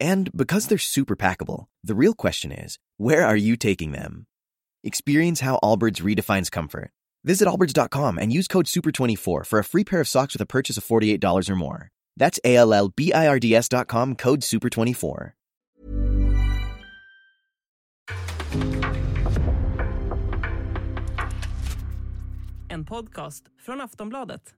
And because they're super packable, the real question is where are you taking them? Experience how Allbirds redefines comfort. Visit allbirds.com and use code SUPER24 for a free pair of socks with a purchase of $48 or more. That's A L L B I R D S.com code SUPER24. En podcast från Aftonbladet.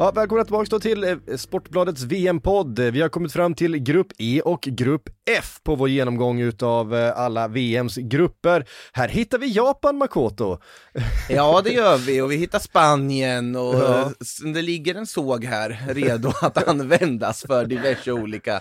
Ja, välkomna tillbaka till eh, Sportbladets VM-podd. Vi har kommit fram till Grupp E och Grupp F på vår genomgång utav eh, alla VMs grupper. Här hittar vi Japan, Makoto. Ja, det gör vi och vi hittar Spanien och Ja. det ligger en såg här redo att användas för diverse olika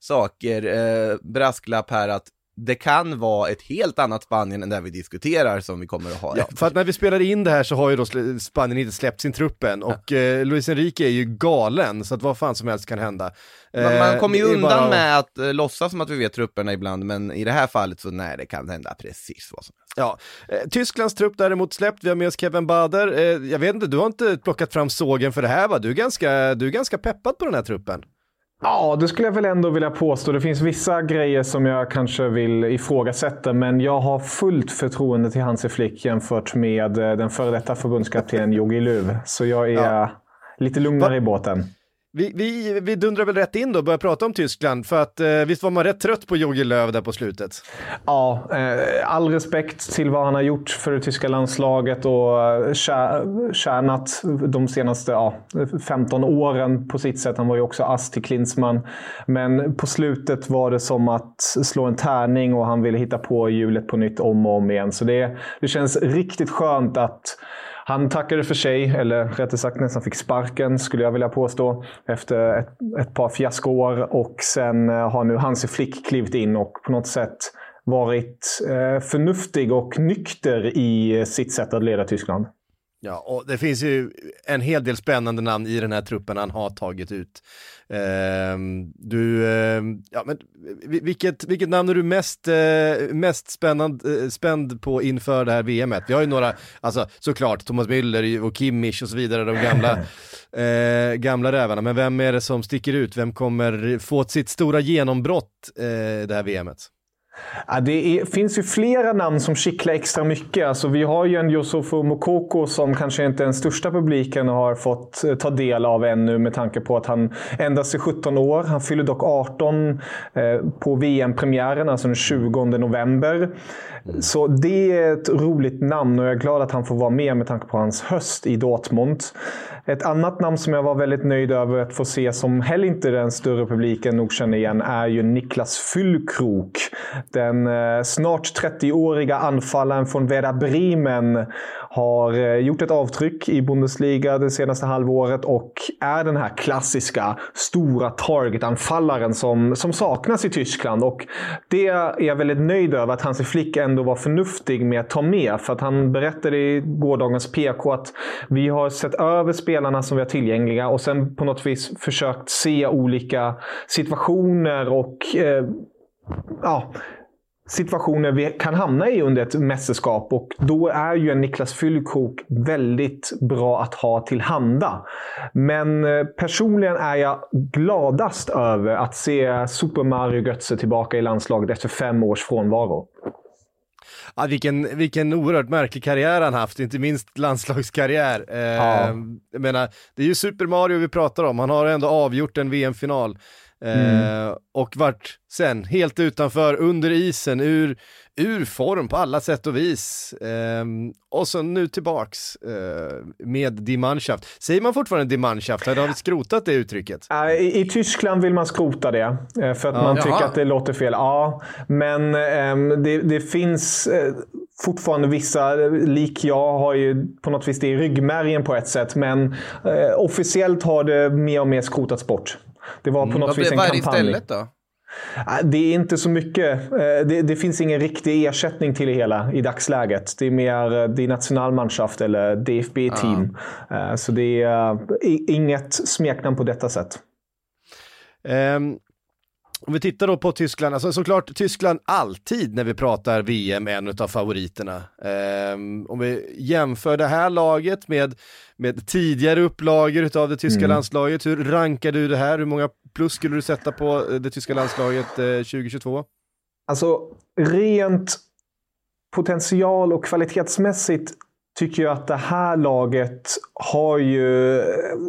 saker. Eh, brasklapp här att det kan vara ett helt annat Spanien än det vi diskuterar som vi kommer att ha. Ja, för att när vi spelar in det här så har ju då Spanien inte släppt sin truppen och eh, Luis Enrique är ju galen så att vad fan som helst kan hända. Man, man Eh, kommer ju undan bara- med att eh, låtsas som att vi vet trupperna ibland, men i det här fallet så nej, det kan hända precis vad som helst. Ja, eh, Tysklands trupp däremot släppt, vi har med oss Kevin Bader. Eh, jag vet inte, du har inte plockat fram sågen för det här va? Du är ganska, du är ganska peppad på den här truppen. Ja, det skulle jag väl ändå vilja påstå. Det finns vissa grejer som jag kanske vill ifrågasätta, men jag har fullt förtroende till Hansi Flick jämfört med eh, den före detta förbundskaptenen Jogi Löw. Så jag är Ja. lite lugnare Va- i båten. Vi, vi, vi dundrar väl rätt in då och börjar prata om Tyskland, för att eh, visst var man rätt trött på Jogi Löw där på slutet? Ja, eh, all respekt till vad han har gjort för det tyska landslaget och eh, tjänat de senaste ja, 15 åren på sitt sätt. Han var ju också ass till Klinsmann. Men på slutet var det som att slå en tärning och han ville hitta på hjulet på nytt om och om igen. Så det, det känns riktigt skönt att han tackade för sig, eller rättare sagt nästan fick sparken skulle jag vilja påstå, efter ett, ett par fiaskoår. Och sen eh, har nu Hansi Flick klivit in och på något sätt varit eh, förnuftig och nykter i eh, sitt sätt att leda Tyskland. Ja, och det finns ju en hel del spännande namn i den här truppen han har tagit ut. Ehm, du, ehm, ja men vi- vilket, vilket namn är du mest, eh, mest spännande, eh, spänd på inför det här VMet? Vi har ju några, alltså såklart Thomas Müller och Kimmich och så vidare, de gamla, eh, gamla rävarna. Men vem är det som sticker ut? Vem kommer få sitt stora genombrott eh, det här VMet? Ja, det är, finns ju flera namn som kittlar extra mycket. Alltså, vi har ju en Yusufo Mokoko som kanske inte den största publiken har fått eh, ta del av ännu med tanke på att han endast är 17 år. Han fyller dock 18 eh, på VM-premiären, alltså den 20 november. Mm. Så det är ett roligt namn och jag är glad att han får vara med med tanke på hans höst i Dortmund. Ett annat namn som jag var väldigt nöjd över att få se, som heller inte den större publiken nog känner igen, är ju Niklas Fyllkrok. Den eh, snart 30-åriga anfallaren från Werder Bremen har eh, gjort ett avtryck i Bundesliga det senaste halvåret och är den här klassiska stora targetanfallaren som, som saknas i Tyskland. Och det är jag väldigt nöjd över att Hansi Flick ändå var förnuftig med att ta med. För att han berättade i gårdagens PK att vi har sett över spelarna som vi har tillgängliga och sen på något vis försökt se olika situationer och eh, ja, situationer vi kan hamna i under ett mästerskap. Och då är ju en Niklas Füllkrok väldigt bra att ha tillhanda. Men eh, personligen är jag gladast över att se Super Mario Götze tillbaka i landslaget efter fem års frånvaro. Ja, vilken, vilken oerhört märklig karriär han haft, inte minst landslagskarriär. Eh, Ja. Jag menar, det är ju Super Mario vi pratar om, han har ändå avgjort en VM-final. Eh, Och vart sen helt utanför, under isen, ur, ur form på alla sätt och vis. Eh, och så nu tillbaks eh, med Die Mannschaft. Säger man fortfarande Die Mannschaft? Eller har vi skrotat det uttrycket? I, I Tyskland vill man skrota det, eh, för att man Jaha. tycker att det låter fel. Ja, men ehm, det, det finns... eh, fortfarande vissa, lik jag, har ju på något vis det i ryggmärgen på ett sätt. Men eh, officiellt har det mer och mer skrotats bort. Det var på något Vad, vis en vad är det kampanj. istället då? Ah, Det är inte så mycket. Eh, Det, det finns ingen riktig ersättning till det hela i dagsläget. Det är mer eh, det är nationalmannschaft eller DFB-team. Eh, Så det är inget smeknamn på detta sätt. Ehm, om vi tittar då på Tyskland, alltså såklart Tyskland alltid när vi pratar VM är en av favoriterna. Ehm, om vi jämför det här laget med, med tidigare upplagor utav det tyska landslaget, hur rankar du det här? Hur många plus skulle du sätta på eh, det tyska landslaget eh, 2022? Alltså rent potential och kvalitetsmässigt tycker jag att det här laget har ju...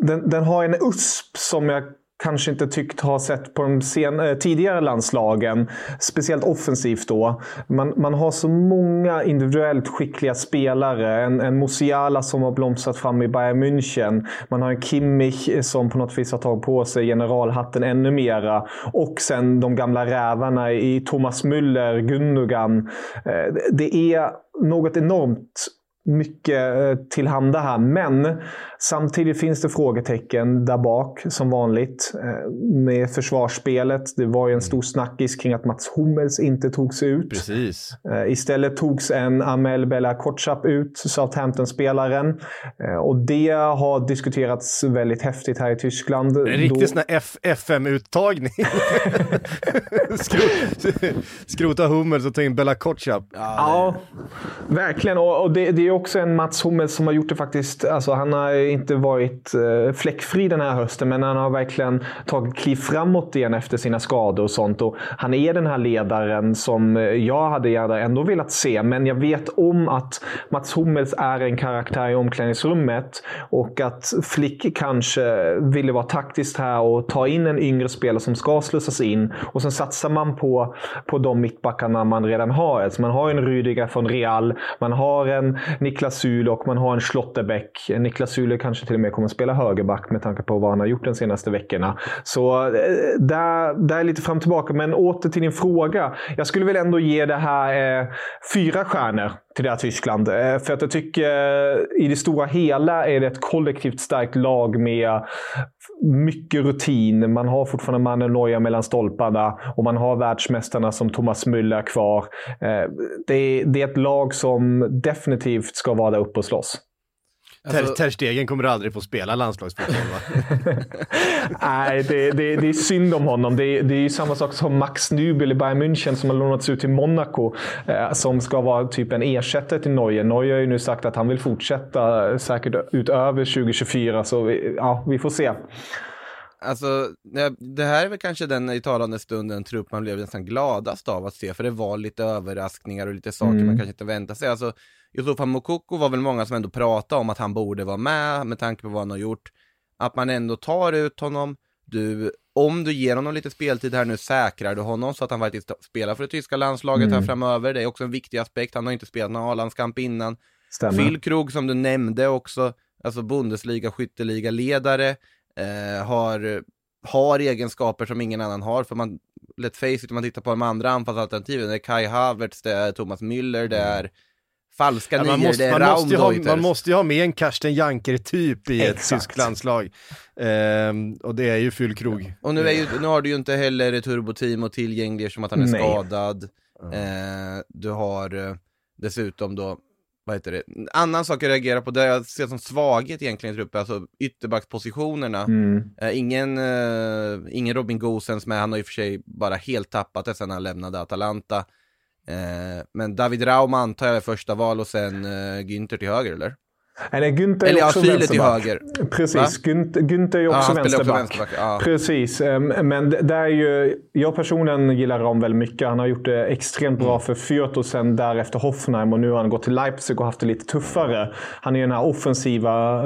Den, den har en USP som jag kanske inte tyckt ha sett på de sen, eh, tidigare landslagen. Speciellt offensivt då. Man, man har så många individuellt skickliga spelare. En, en Musiala som har blomstrat fram i Bayern München. Man har en Kimmich eh, som på något vis har tagit på sig generalhatten ännu mera. Och sen de gamla rävarna i Thomas Müller, Gundogan. Eh, Det är något enormt mycket eh, tillhanda här. Men samtidigt finns det frågetecken där bak som vanligt. eh, Med försvarsspelet. Det var ju en stor snackis kring att Mats Hummels inte tog sig ut. Precis. Eh, Istället togs en Amel Bella Kotschap ut, Southampton-spelaren. Och det har diskuterats väldigt häftigt här i Tyskland. En riktig Då- sån här FM-uttagning. Skrot, skrota Hummels och ta in Bella Kotschap. Ja, verkligen. Och, och det, det är också en Mats Hummels som har gjort det faktiskt. Alltså, han har inte varit eh, fläckfri den här hösten, men han har verkligen tagit kliv framåt igen efter sina skador och sånt. Och han är den här ledaren som eh, jag hade gärna ändå velat se, men jag vet om att Mats Hummels är en karaktär i omklädningsrummet och att Flick kanske ville vara taktiskt här och ta in en yngre spelare som ska slussas in och sen satsar man på, på de mittbackarna man redan har. Alltså man har en Rüdiger från Real, man har en Niklas Sule och man har en Schlotterbeck. Niklas Sule kanske till och med kommer att spela högerback med tanke på vad han har gjort de senaste veckorna. Så eh, där, där är lite fram och tillbaka. Men åter till din fråga. Jag skulle väl ändå ge det här eh, fyra stjärnor till det här Tyskland. Eh, för att jag tycker eh, i det stora hela är det ett kollektivt starkt lag med mycket rutin. Man har fortfarande mannen Neuer mellan stolparna och man har världsmästarna som Thomas Müller kvar. Eh, det, är, det är ett lag som definitivt ska vara där uppe och slåss. Ter, Alltså- Ter Stegen kommer aldrig få spela landslagsfotboll va? Nej, det, det, det är synd om honom. Det är, det är ju samma sak som Max Nübel i Bayern München som har lånats ut till Monaco. Eh, som ska vara typ en ersättare till Neuer. Neuer har ju nu sagt att han vill fortsätta eh, säkert utöver 2024. Så vi, ja, vi får se. Alltså, det- här är väl kanske den i talande stund en trupp man blev nästan gladast av att se, för det var lite överraskningar och lite saker Mm. man kanske inte väntade sig. Alltså, Yusufa Mokoko var väl många som ändå pratade om att han borde vara med, med tanke på vad han har gjort. Att man ändå tar ut honom, du, om du ger honom lite speltid här nu säkrar du honom så att han faktiskt spelar för det tyska landslaget Mm. här framöver. Det är också en viktig aspekt, han har inte spelat någon A-landskamp innan. Stämmer. Phil Krog som du nämnde också, alltså Bundesliga skytteliga-ledare, eh, har, har egenskaper som ingen annan har, för man, let face it, om man tittar på de andra anfallsalternativen, det är Kai Havertz, det är Thomas Müller, det är falska Ja, nior, man, måste, det är man, måste ju ha, man måste ju ha med en Karsten Janker-typ i ett Exakt. tyskt landslag. Ehm, och det är ju fyllkrog. Och nu, är ju, nu har du ju inte heller Turbo Timo tillgänglig som att han är Nej. skadad. Eh, du har eh, dessutom då, vad heter det, en annan sak jag reagerar på, det jag ser som svaghet egentligen i truppen, alltså ytterbackspositionerna. Mm. Eh, ingen, eh, ingen Robin Gosens med, han har i och för sig bara helt tappat det sen han lämnade Atalanta. Eh, men David Raum antar jag är första val och sen eh, Günther till höger eller? Nej, Günther är Eller ja, också Süle till vänsterback. höger. Precis, Günther, Günther är Ja, också han spelar också vänsterback. vänsterback. Ja. Precis, ehm, men det är ju, jag personligen gillar Ram väldigt mycket. Han har gjort det extremt bra för Fürth och sen därefter Hoffenheim och nu har han gått till Leipzig och haft det lite tuffare. Han är ju den här offensiva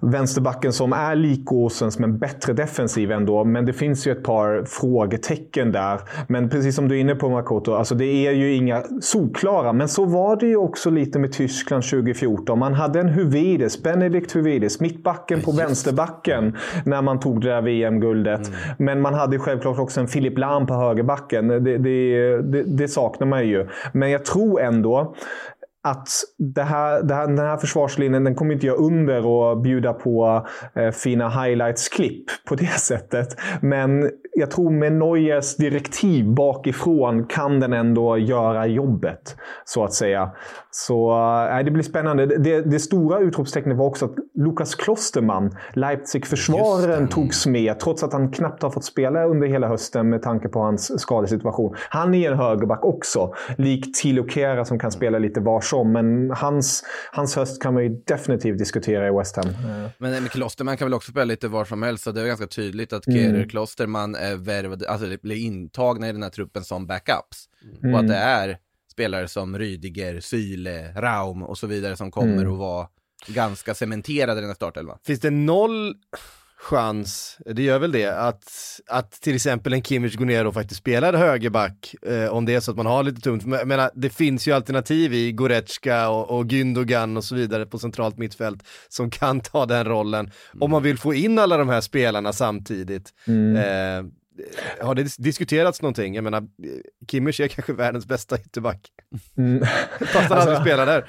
vänsterbacken som är lik Åsens men bättre defensiv ändå. Men det finns ju ett par frågetecken där. Men precis som du är inne på Makoto, alltså det är ju inga solklara. Men så var det ju också lite med Tyskland 2014. Man hade hade en Huvides, Benedikt Huvides, mittbacken på vänsterbacken när man tog det där VM-guldet. Mm. Men man hade självklart också en Filip Lahm på högerbacken. Det, det, det, det saknar man ju. Men jag tror ändå att det här, det här, den här försvarslinjen den kommer inte göra under och bjuda på eh, fina highlights-klipp på det sättet. Men jag tror med Neuers direktiv bakifrån kan den ändå göra jobbet, så att säga. Så äh, det blir spännande. Det, det stora utropstecknet var också att Lukas Klosterman, Leipzig-försvararen, togs med, trots att han knappt har fått spela under hela hösten med tanke på hans skadesituation. Han är en högerback också, likt Tilo Kera som kan spela lite var som. Men hans, hans höst kan man ju definitivt diskutera i West Ham. Men, men Klosterman kan väl också spela lite var som helst, så det är ganska tydligt att Kehrer mm. Klosterman är värvade, alltså blir intagna i den här truppen som backups. Mm. Och att det är spelare som Rydiger, Syle, Raum och så vidare som kommer mm. att vara ganska cementerade i den här startelvan. Finns det noll chans, det gör väl det, att, att till exempel en Kimmich går ner och faktiskt spelar högerback eh, om det är så att man har lite tungt. Men, menar, det finns ju alternativ i Goretzka och, och Gündogan och så vidare på centralt mittfält som kan ta den rollen. Mm. Om man vill få in alla de här spelarna samtidigt. Mm. Eh, har det diskuterats någonting? Jag menar, Kimmich är kanske världens bästa ytterback. Mm. Fast han alltså, aldrig spelar där.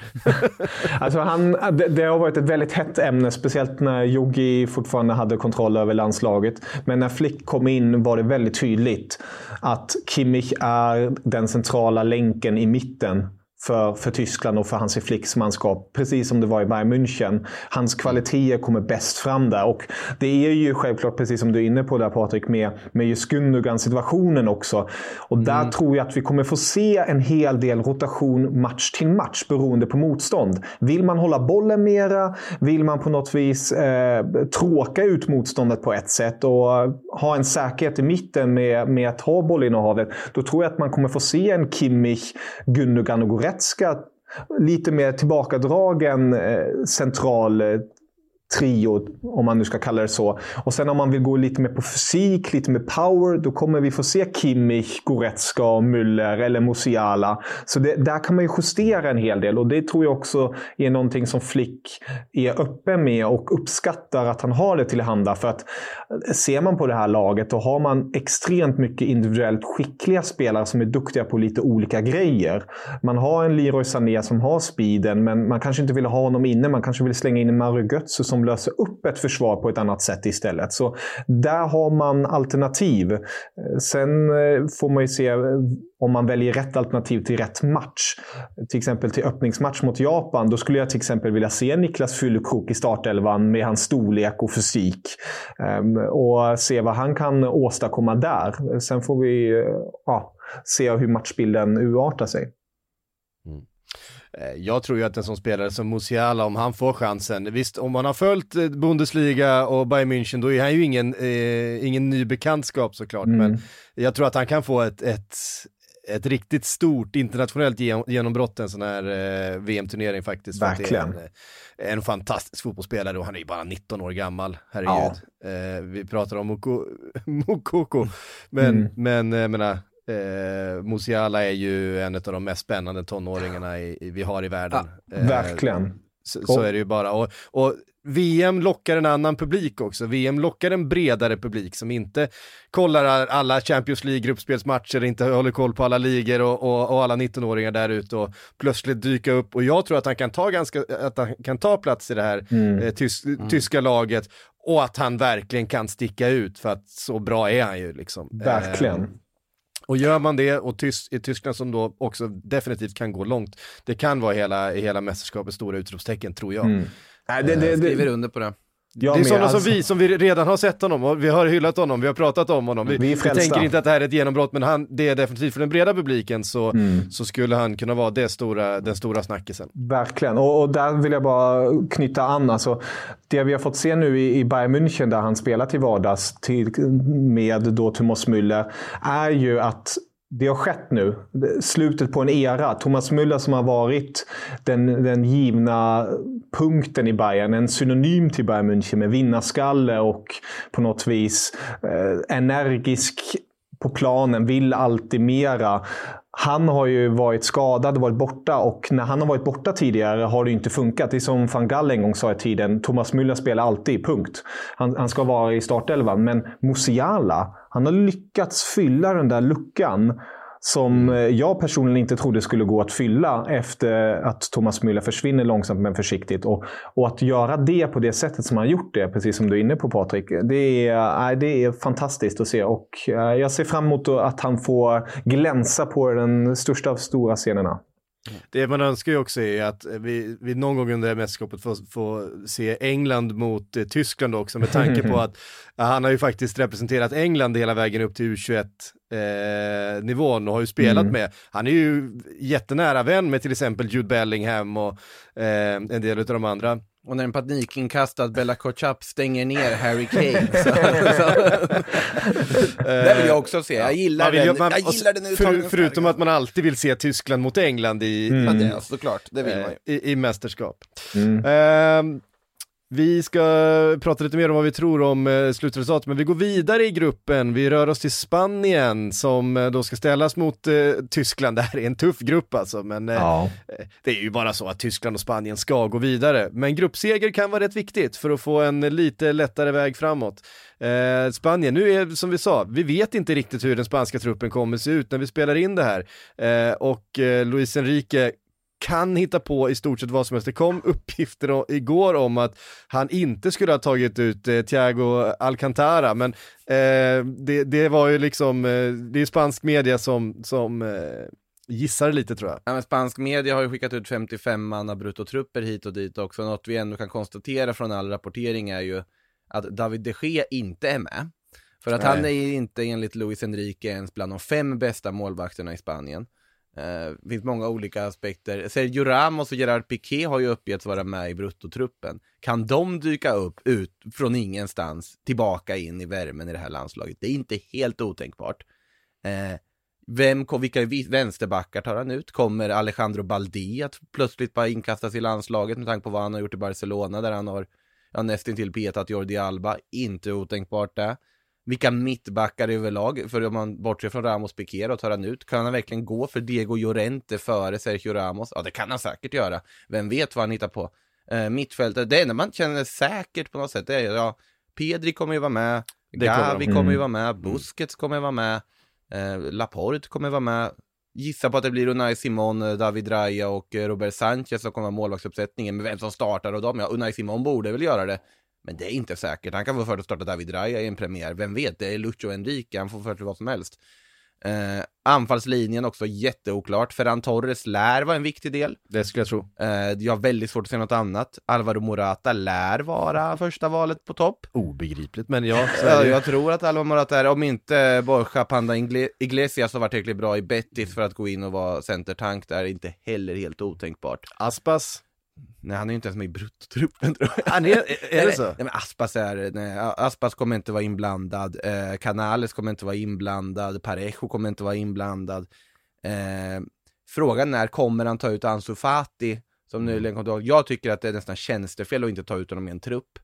alltså han, det, det, har varit ett väldigt hett ämne, speciellt när Jogi fortfarande hade kontroll över landslaget. Men när Flick kom in var det väldigt tydligt att Kimmich är den centrala länken i mitten för, för Tyskland och för Hansi Flicks manskap. Precis som det var i Bayern München. Hans kvaliteter kommer bäst fram där. Och det är ju självklart, precis som du är inne på där Patrik, med, med just Gundogan-situationen också. Och där mm. tror jag att vi kommer få se en hel del rotation match till match beroende på motstånd. Vill man hålla bollen mera? Vill man på något vis eh, tråka ut motståndet på ett sätt och ha en säkerhet i mitten med, med att ha bollinnehavet? Då tror jag att man kommer få se en Kimmich, Gundogan och Goretzka Goretzka lite mer tillbakadragen eh, central eh, trio, om man nu ska kalla det så. Och sen om man vill gå lite mer på fysik, lite mer power, då kommer vi få se Kimmich, Goretzka, Müller eller Musiala. Så det, där kan man ju justera en hel del och det tror jag också är någonting som Flick är öppen med och uppskattar att han har det tillhanda. För att ser man på det här laget, då har man extremt mycket individuellt skickliga spelare som är duktiga på lite olika grejer. Man har en Leroy Sané som har speeden, men man kanske inte vill ha honom inne. Man kanske vill slänga in en Mario Götze som som löser upp ett försvar på ett annat sätt istället. Så där har man alternativ. Sen eh, får man ju se eh, om man väljer rätt alternativ till rätt match. Till exempel till öppningsmatch mot Japan. Då skulle jag till exempel vilja se Niklas Füllkrok i startelvan med hans storlek och fysik. Ehm, och se vad han kan åstadkomma där. Sen får vi eh, ja, se hur matchbilden urartar sig. Eh, jag tror ju att en sån spelare som Musiala, om han får chansen, visst om man har följt eh, Bundesliga och Bayern München, då är han ju ingen, eh, ingen ny bekantskap såklart, mm. men jag tror att han kan få ett, ett, ett riktigt stort internationellt genombrott en sån här eh, VM-turnering faktiskt. Verkligen. En, eh, en, fantastisk fotbollsspelare och han är ju bara 19 år gammal, herregud. Ja. Eh, vi pratar om Moko, Mokoko, men, mm. men jag menar, Eh, Musiala är ju en av de mest spännande tonåringarna i, i, vi har i världen. Ja, verkligen. Eh, så, så, är det ju bara. Och, och, VM lockar en annan publik också. VM lockar en bredare publik som inte kollar alla Champions League-gruppspelsmatcher, inte håller koll på alla ligor och, och, och alla 19-åringar där ute och plötsligt dyka upp. Och jag tror att han kan ta, ganska, att han kan ta plats i det här mm. eh, tys, mm. tyska laget och att han verkligen kan sticka ut för att så bra är han ju liksom. Verkligen. Eh, och gör man det, och Tys i Tyskland som då också definitivt kan gå långt, det kan vara hela, hela mästerskapets stora utropstecken tror jag. Mm. Nej, det, det, det, skriver under på det. Jag det är sådana alltså... som vi, som vi redan har sett honom och vi har hyllat honom, vi har pratat om honom. Vi, vi, vi tänker inte att det här är ett genombrott, men han, det är definitivt för den breda publiken så, mm. så skulle han kunna vara det stora, den stora snackisen. Verkligen, och, och där vill jag bara knyta an. Alltså, det vi har fått se nu i, i Bayern München, där han spelar till vardags till, med då Thomas Müller, är ju att det har skett nu. Slutet på en era. Thomas Müller som har varit den, den givna punkten i Bayern. En synonym till Bayern München med vinnarskalle och på något vis eh, energisk på planen, vill alltid mera han har ju varit skadad och varit borta och när han har varit borta tidigare har det inte funkat. Det är som van Gaal en gång sa i tiden, Thomas Müller spelar alltid, punkt. Han, han ska vara i startelvan. Men Musiala, han har lyckats fylla den där luckan som mm. jag personligen inte trodde skulle gå att fylla efter att Thomas Müller försvinner långsamt men försiktigt. Och, och att göra det på det sättet som han gjort det, precis som du är inne på Patrik, det är, det är fantastiskt att se. Och jag ser fram emot att han får glänsa på den största av stora scenerna. Det man önskar ju också är att vi, vi någon gång under mästerskapet får, får se England mot eh, Tyskland också med tanke på att ja, han har ju faktiskt representerat England hela vägen upp till U21 eh, nivån och har ju spelat mm. med, han är ju jättenära vän med till exempel Jude Bellingham och eh, en del av de andra. Och när en panikinkastad Bella Kotchap stänger ner Harry Kane. Så, så. det vill jag också se. Jag gillar vill, den, man, jag gillar den för, Förutom att man alltid vill se Tyskland mot England i, mm. i, ja, såklart, det vill man ju. I, i mästerskap. Mm. Uh, vi ska prata lite mer om vad vi tror om eh, slutresultatet, men vi går vidare i gruppen. Vi rör oss till Spanien som eh, då ska ställas mot eh, Tyskland. Det här är en tuff grupp alltså, men eh, ja. Eh, det är ju bara så att Tyskland och Spanien ska gå vidare. Men gruppseger kan vara rätt viktigt för att få en lite lättare väg framåt. Eh, Spanien, nu är som vi sa, vi vet inte riktigt hur den spanska truppen kommer se ut när vi spelar in det här. och Luis Enrique kan hitta på i stort sett vad som helst. Det kom uppgifter igår om att han inte skulle ha tagit ut eh, Thiago Alcantara, men eh, det, det, var ju liksom, eh, det är spansk media som, som eh, gissar lite tror jag. Ja, spansk media har ju skickat ut 55 manna bruttotrupper hit och dit också. Något vi ändå kan konstatera från all rapportering är ju att David de Gea inte är med. För att Nej. han är inte enligt Luis Enrique ens bland de fem bästa målvakterna i Spanien. Eh, det uh, finns många olika aspekter. Sergio Ramos och Gerard Piqué har ju uppgetts vara med i bruttotruppen. Kan de dyka upp ut från ingenstans tillbaka in i värmen i det här landslaget? Det är inte helt otänkbart. Uh, vem, vilka vänsterbackar tar han ut? Kommer Alejandro Baldi att plötsligt bara inkastas i landslaget med tanke på vad han har gjort i Barcelona där han har ja, nästintill petat Jordi Alba? Inte otänkbart det vilka mittbackar överlag, för om man bortser från Ramos Piqué och tar han ut, kan han verkligen gå för Diego Llorente före Sergio Ramos? Ja, det kan han säkert göra. Vem vet vad han hittar på? Eh, mittfältet, det enda man känner säkert på något sätt, det är ja, Pedri kommer ju vara med, Gavi kommer, kommer ju vara med, mm. Busquets kommer vara med, eh, Laporte kommer vara med, gissa på att det blir Unai Simon, David Raya och eh, Robert Sanchez som kommer vara målvaktsuppsättningen, men vem som startar och dem, ja, Unai Simon borde väl göra det. Men det är inte säkert. Han kan få för att starta David Raya i en premiär. Vem vet, det är Lucho Enrique. Han får för sig vad som helst. Eh, anfallslinjen också jätteoklart. Ferran Torres lär vara en viktig del. Det skulle jag tro. Eh, jag har väldigt svårt att se något annat. Alvaro Morata lär vara första valet på topp. Obegripligt, men ja. ja jag tror att Alvaro Morata är, om inte Borja Panda Iglesias har varit tillräckligt bra i Betis för att gå in och vara centertank där, inte heller helt otänkbart. Aspas? Nej, han är ju inte ens med i bruttotruppen tror jag. Han är, är det så? Nej, men Aspas är, nej, Aspas kommer inte vara inblandad, eh, Canales kommer inte vara inblandad, Parejo kommer inte vara inblandad. Eh, frågan är, kommer han ta ut Ansu Fati, som mm. nyligen kom tillbaka? Jag tycker att det är nästan tjänstefel att inte ta ut honom i en trupp.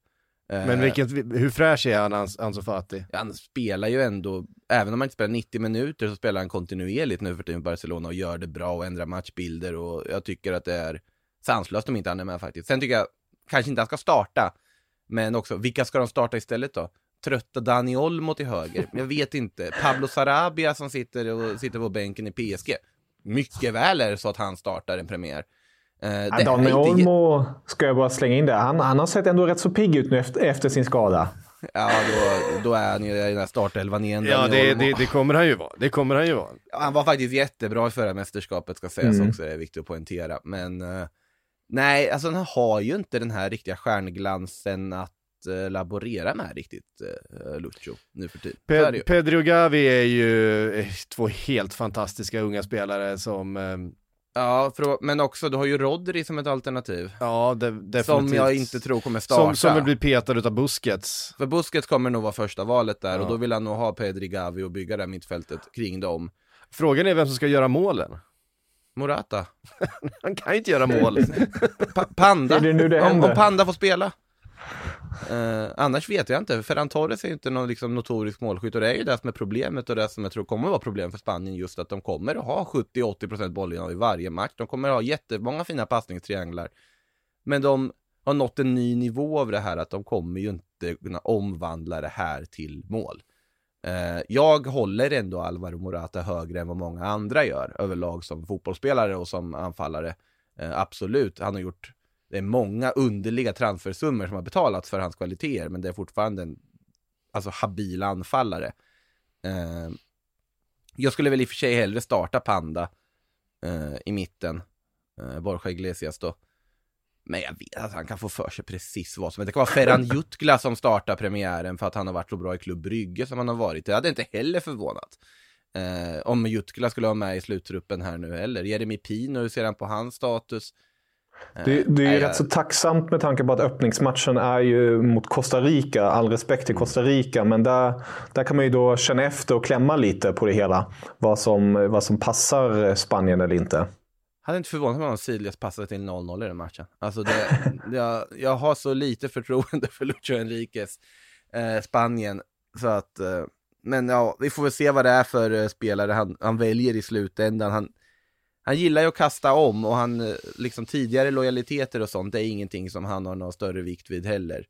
Eh, men vilket, hur fräsch är han, Ansu Fati? Han spelar ju ändå, även om han inte spelar 90 minuter så spelar han kontinuerligt nu för tiden i Barcelona och gör det bra och ändrar matchbilder och jag tycker att det är sanslöst om inte han är med faktiskt. Sen tycker jag kanske inte han ska starta, men också vilka ska de starta istället då? Trötta Dani Olmo till höger? Jag vet inte. Pablo Sarabia som sitter, och, sitter på bänken i PSG? Mycket väl är det så att han startar en premiär. Uh, ja, Dani Olmo ska jag bara slänga in där. Han, han har sett ändå rätt så pigg ut nu efter, efter sin skada. Ja, då, då är han ju i den här startelvan igen. Ja, det, det, det, kommer han ju vara. Det kommer han ju vara. Ja, han var faktiskt jättebra i förra mästerskapet, ska sägas mm. också, det är viktigt att poängtera. Men uh, Nej, alltså han har ju inte den här riktiga stjärnglansen att uh, laborera med riktigt, uh, Lucho, nu för tiden. Pe Pedro Gavi är ju eh, två helt fantastiska unga spelare som um... Ja, för, men också, du har ju Rodri som ett alternativ. Ja, de, definitivt. Som jag inte tror kommer starta. Som, som vill bli petad utav Busquets. För Busquets kommer nog vara första valet där, ja. och då vill han nog ha Pedri Gavi och bygga det här mittfältet kring dem. Frågan är vem som ska göra målen. Morata. Han kan ju inte göra mål. Pa Panda. Det det om, om, Panda får spela. Eh, annars vet jag inte, Ferran Torres är inte någon liksom, notorisk målskytt och det är ju det som är problemet och det som jag tror kommer vara problem för Spanien just att de kommer att ha 70-80% bollinnehav i varje match. De kommer att ha jättemånga fina passningstrianglar. Men de har nått en ny nivå av det här att de kommer ju inte kunna omvandla det här till mål. Eh, jag håller ändå Alvaro Morata högre än vad många andra gör överlag som fotbollsspelare och som anfallare. Eh, absolut, han har gjort det är många underliga transfersummor som har betalats för hans kvaliteter, men det är fortfarande en alltså, habil anfallare. Eh, jag skulle väl i och för sig hellre starta Panda i mitten, eh, Borja Iglesias då. Men jag vet att han kan få för sig precis vad som helst. Det kan vara Ferran Jutgla som startar premiären för att han har varit så bra i Klubb Brygge som han har varit. Det hade inte heller förvånat. Eh, om Jutgla skulle vara med i sluttruppen här nu heller. Jeremy Pino, hur ser han på hans status? Det, det är ju rätt så tacksamt med tanke på att öppningsmatchen är ju mot Costa Rica. All respekt till Costa Rica, men där, där kan man ju då känna efter och klämma lite på det hela. Vad som, vad som passar Spanien eller inte. Hade inte förvånat mig om Silias passade till 0-0 i den matchen. Alltså det, jag, jag har så lite förtroende för Lucho Enriquez, eh, Spanien, så att, eh, men ja, vi får väl se vad det är för eh, spelare han, han väljer i slutändan. Han, han gillar ju att kasta om och han, eh, liksom tidigare lojaliteter och sånt, det är ingenting som han har någon större vikt vid heller.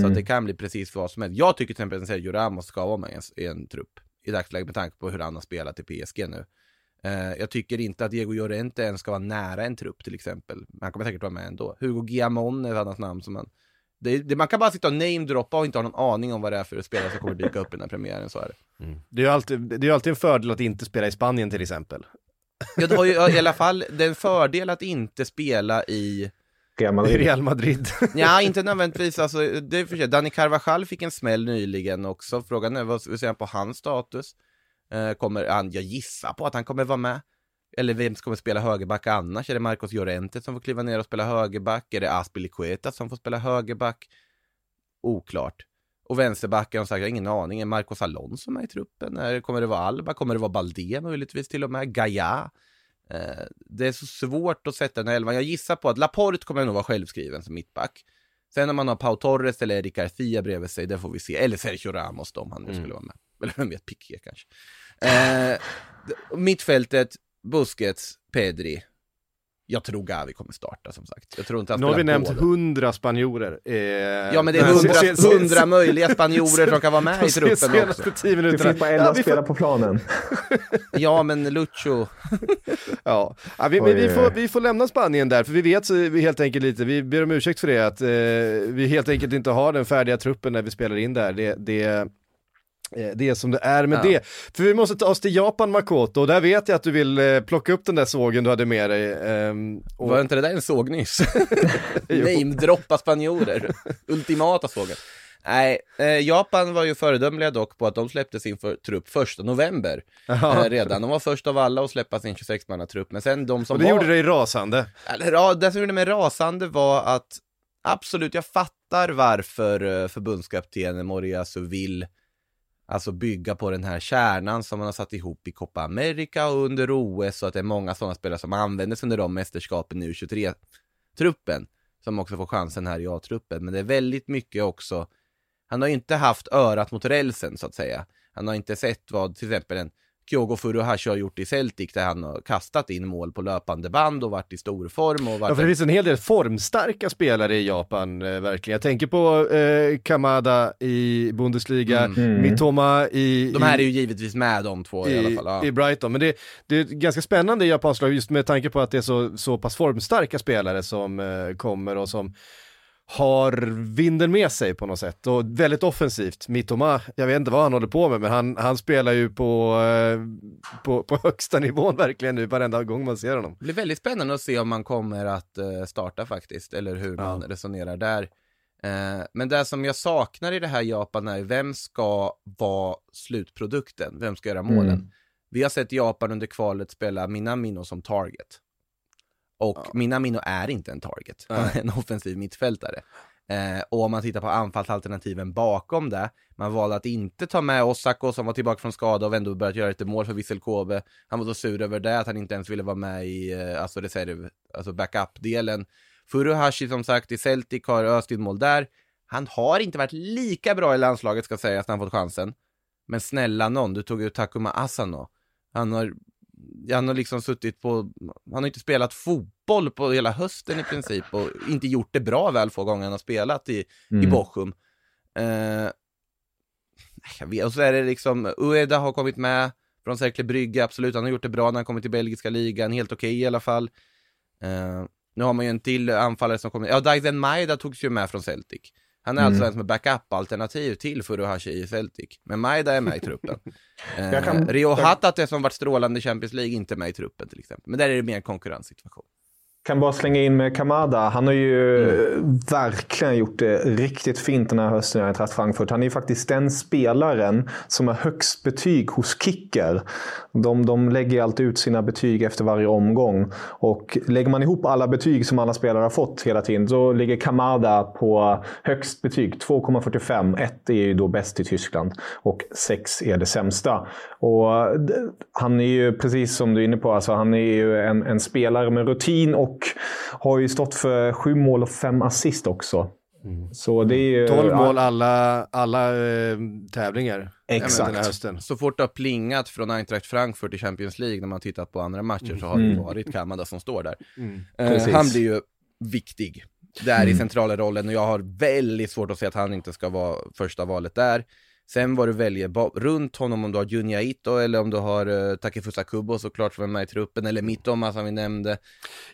Så att det kan bli precis vad som helst. Jag tycker till exempel att Sergio Ramos ska vara med i en, i en trupp i dagsläget med tanke på hur han har spelat i PSG nu. Eh, jag tycker inte att Diego Llorente ens ska vara nära en trupp till exempel. Han kommer säkert vara med ändå. Hugo Guillamon är ett annat namn som man... Det, det, man kan bara sitta och namedroppa och inte ha någon aning om vad det är för spelare som kommer dyka upp i den här premiären, så är det. Det är ju alltid, det är ju alltid en fördel att inte spela i Spanien till exempel. Ja, det har ju i alla fall, det är en fördel att inte spela i Real I Madrid. Real Madrid. Ja, inte nödvändigtvis. Alltså, det är för sig. Danny Carvajal fick en smäll nyligen också. Frågan är vad, säger han på hans status? Eh, kommer han, jag gissar på att han kommer vara med. Eller vem kommer spela högerback annars? Är det Marcos Llorente som får kliva ner och spela högerback? Är det Aspilicueta som får spela högerback? Oklart. Och vänsterbacken, har sagt, jag har ingen aning. Är Marcos Alonso med i truppen? Kommer det vara Alba? Kommer det vara Balde möjligtvis till och med? Gaia? Eh, det är så svårt att sätta den här elvan. Jag gissar på att Laporte kommer nog vara självskriven som mittback. Sen om man har Pau Torres eller Eric Garcia bredvid sig, det får vi se. Eller Sergio Ramos då, om han nu skulle vara med. Eller vem vet, Piqué kanske. Eh, mittfältet, Busquets, Pedri. Jag tror Gavi kommer starta som sagt. Jag tror inte Nu har vi nämnt hundra spanjorer. Eh, Ja men det är hundra, möjliga spanjorer som kan vara med i truppen också. Det finns bara Ja, vi får- spelare på planen. Ja men Lucho, Ja, ja vi, vi, oj, får, vi får lämna Spanien där, för vi vet vi helt enkelt lite, vi ber om ursäkt för det, att eh, vi helt enkelt inte har den färdiga truppen när vi spelar in där. Det, det, det är som det är med Ja. det. För vi måste ta oss till Japan Makoto, och där vet jag att du vill eh, plocka upp den där sågen du hade med dig. ehm, och, var inte det där en såg nyss? Namedroppa spanjorer, ultimata sågen. Nej, eh, Japan var ju föredömliga dock på att de släppte sin för, trupp första november eh, redan. De var först av alla att släppa sin 26-mannatrupp, men sen de som och det var... gjorde dig rasande. Eller, ja, det som gjorde mig rasande var att absolut, jag fattar varför eh, förbundskaptenen Moriyasu vill alltså bygga på den här kärnan som man har satt ihop i Copa America och under OS så att det är många sådana spelare som användes under de mästerskapen i U23-truppen som också får chansen här i A-truppen. Men det är väldigt mycket också, han har ju inte haft örat mot rälsen så att säga. Han har inte sett vad till exempel en Kyogo Furuhashi har gjort i Celtic där han har kastat in mål på löpande band och varit i stor form och varit Ja, för det finns en hel del formstarka spelare i Japan, eh, verkligen. Jag tänker på eh, Kamada i Bundesliga, Mm. Mitoma i... De här är i, ju givetvis med de två i, alla fall. Ja. i Brighton, men det, det är ganska spännande i japanska lag just med tanke på att det är så, så pass formstarka spelare som eh, kommer och som har vinden med sig på något sätt och väldigt offensivt. Mitoma, jag vet inte vad han håller på med men han, han spelar ju på, eh, på, på högsta nivån verkligen nu varenda gång man ser honom. Det blir väldigt spännande att se om man kommer att eh, starta faktiskt, eller hur man resonerar där. Eh, men det som jag saknar i det här Japan är, vem ska vara slutprodukten? Vem ska göra målen? Mm. Vi har sett Japan under kvalet spela Minamino som target. Och Minamino är inte en target, han är en offensiv mittfältare. Eh, och om man tittar på anfallsalternativen bakom det, man valde att inte ta med Osako som var tillbaka från skada och ändå börjat göra lite mål för Vissel Kobe. Han var så sur över det att han inte ens ville vara med i eh, alltså reserv, alltså backup-delen. Furuhashi som sagt i Celtic har öst mål där. Han har inte varit lika bra i landslaget ska sägas när han fått chansen. Men snälla någon, du tog ut Takuma Asano. Han har, han har liksom suttit på, han har inte spelat fotboll på hela hösten i princip och inte gjort det bra väl få gånger han har spelat i, Mm. i Bochum. Eh, jag vet, och så är det liksom, Ueda har kommit med från Cercle Brygge, absolut, han har gjort det bra när han kommit till belgiska ligan, helt okej i alla fall. Eh, nu har man ju en till anfallare som kommer, ja Daizen Maeda togs ju med från Celtic. Han är Mm. alltså en som är backup-alternativ till Furuhashi i Celtic. Men Maeda är med i truppen. Eh, kan- Rio Hatate som varit strålande i Champions League, inte med i truppen till exempel. Men där är det mer en konkurrenssituation. Kan bara slänga in med Kamada. Han har ju Mm. verkligen gjort det riktigt fint den här hösten i Eintracht Frankfurt. Han är ju faktiskt den spelaren som har högst betyg hos Kicker. De, de lägger alltid ut sina betyg efter varje omgång. Och lägger man ihop alla betyg som alla spelare har fått hela tiden så ligger Kamada på högst betyg, 2,45. 1 är ju då bäst i Tyskland och 6 är det sämsta. Och han är ju, precis som du är inne på, alltså, han är ju en, en spelare med rutin och har ju stått för sju mål och fem assist också. Så det är ju... 12 mål alla, alla eh, tävlingar. Exakt. Den här hösten. Så fort det har plingat från Eintracht Frankfurt i Champions League när man tittat på andra matcher så har det ju varit Kamada som står där. Eh, Precis. han blir ju viktig där i centrala rollen och jag har väldigt svårt att se att han inte ska vara första valet där. Sen vad du väljer runt honom, om du har Junya Ito eller om du har uh, Takefusa Kubo såklart som är med i truppen, eller Mittoma som vi nämnde.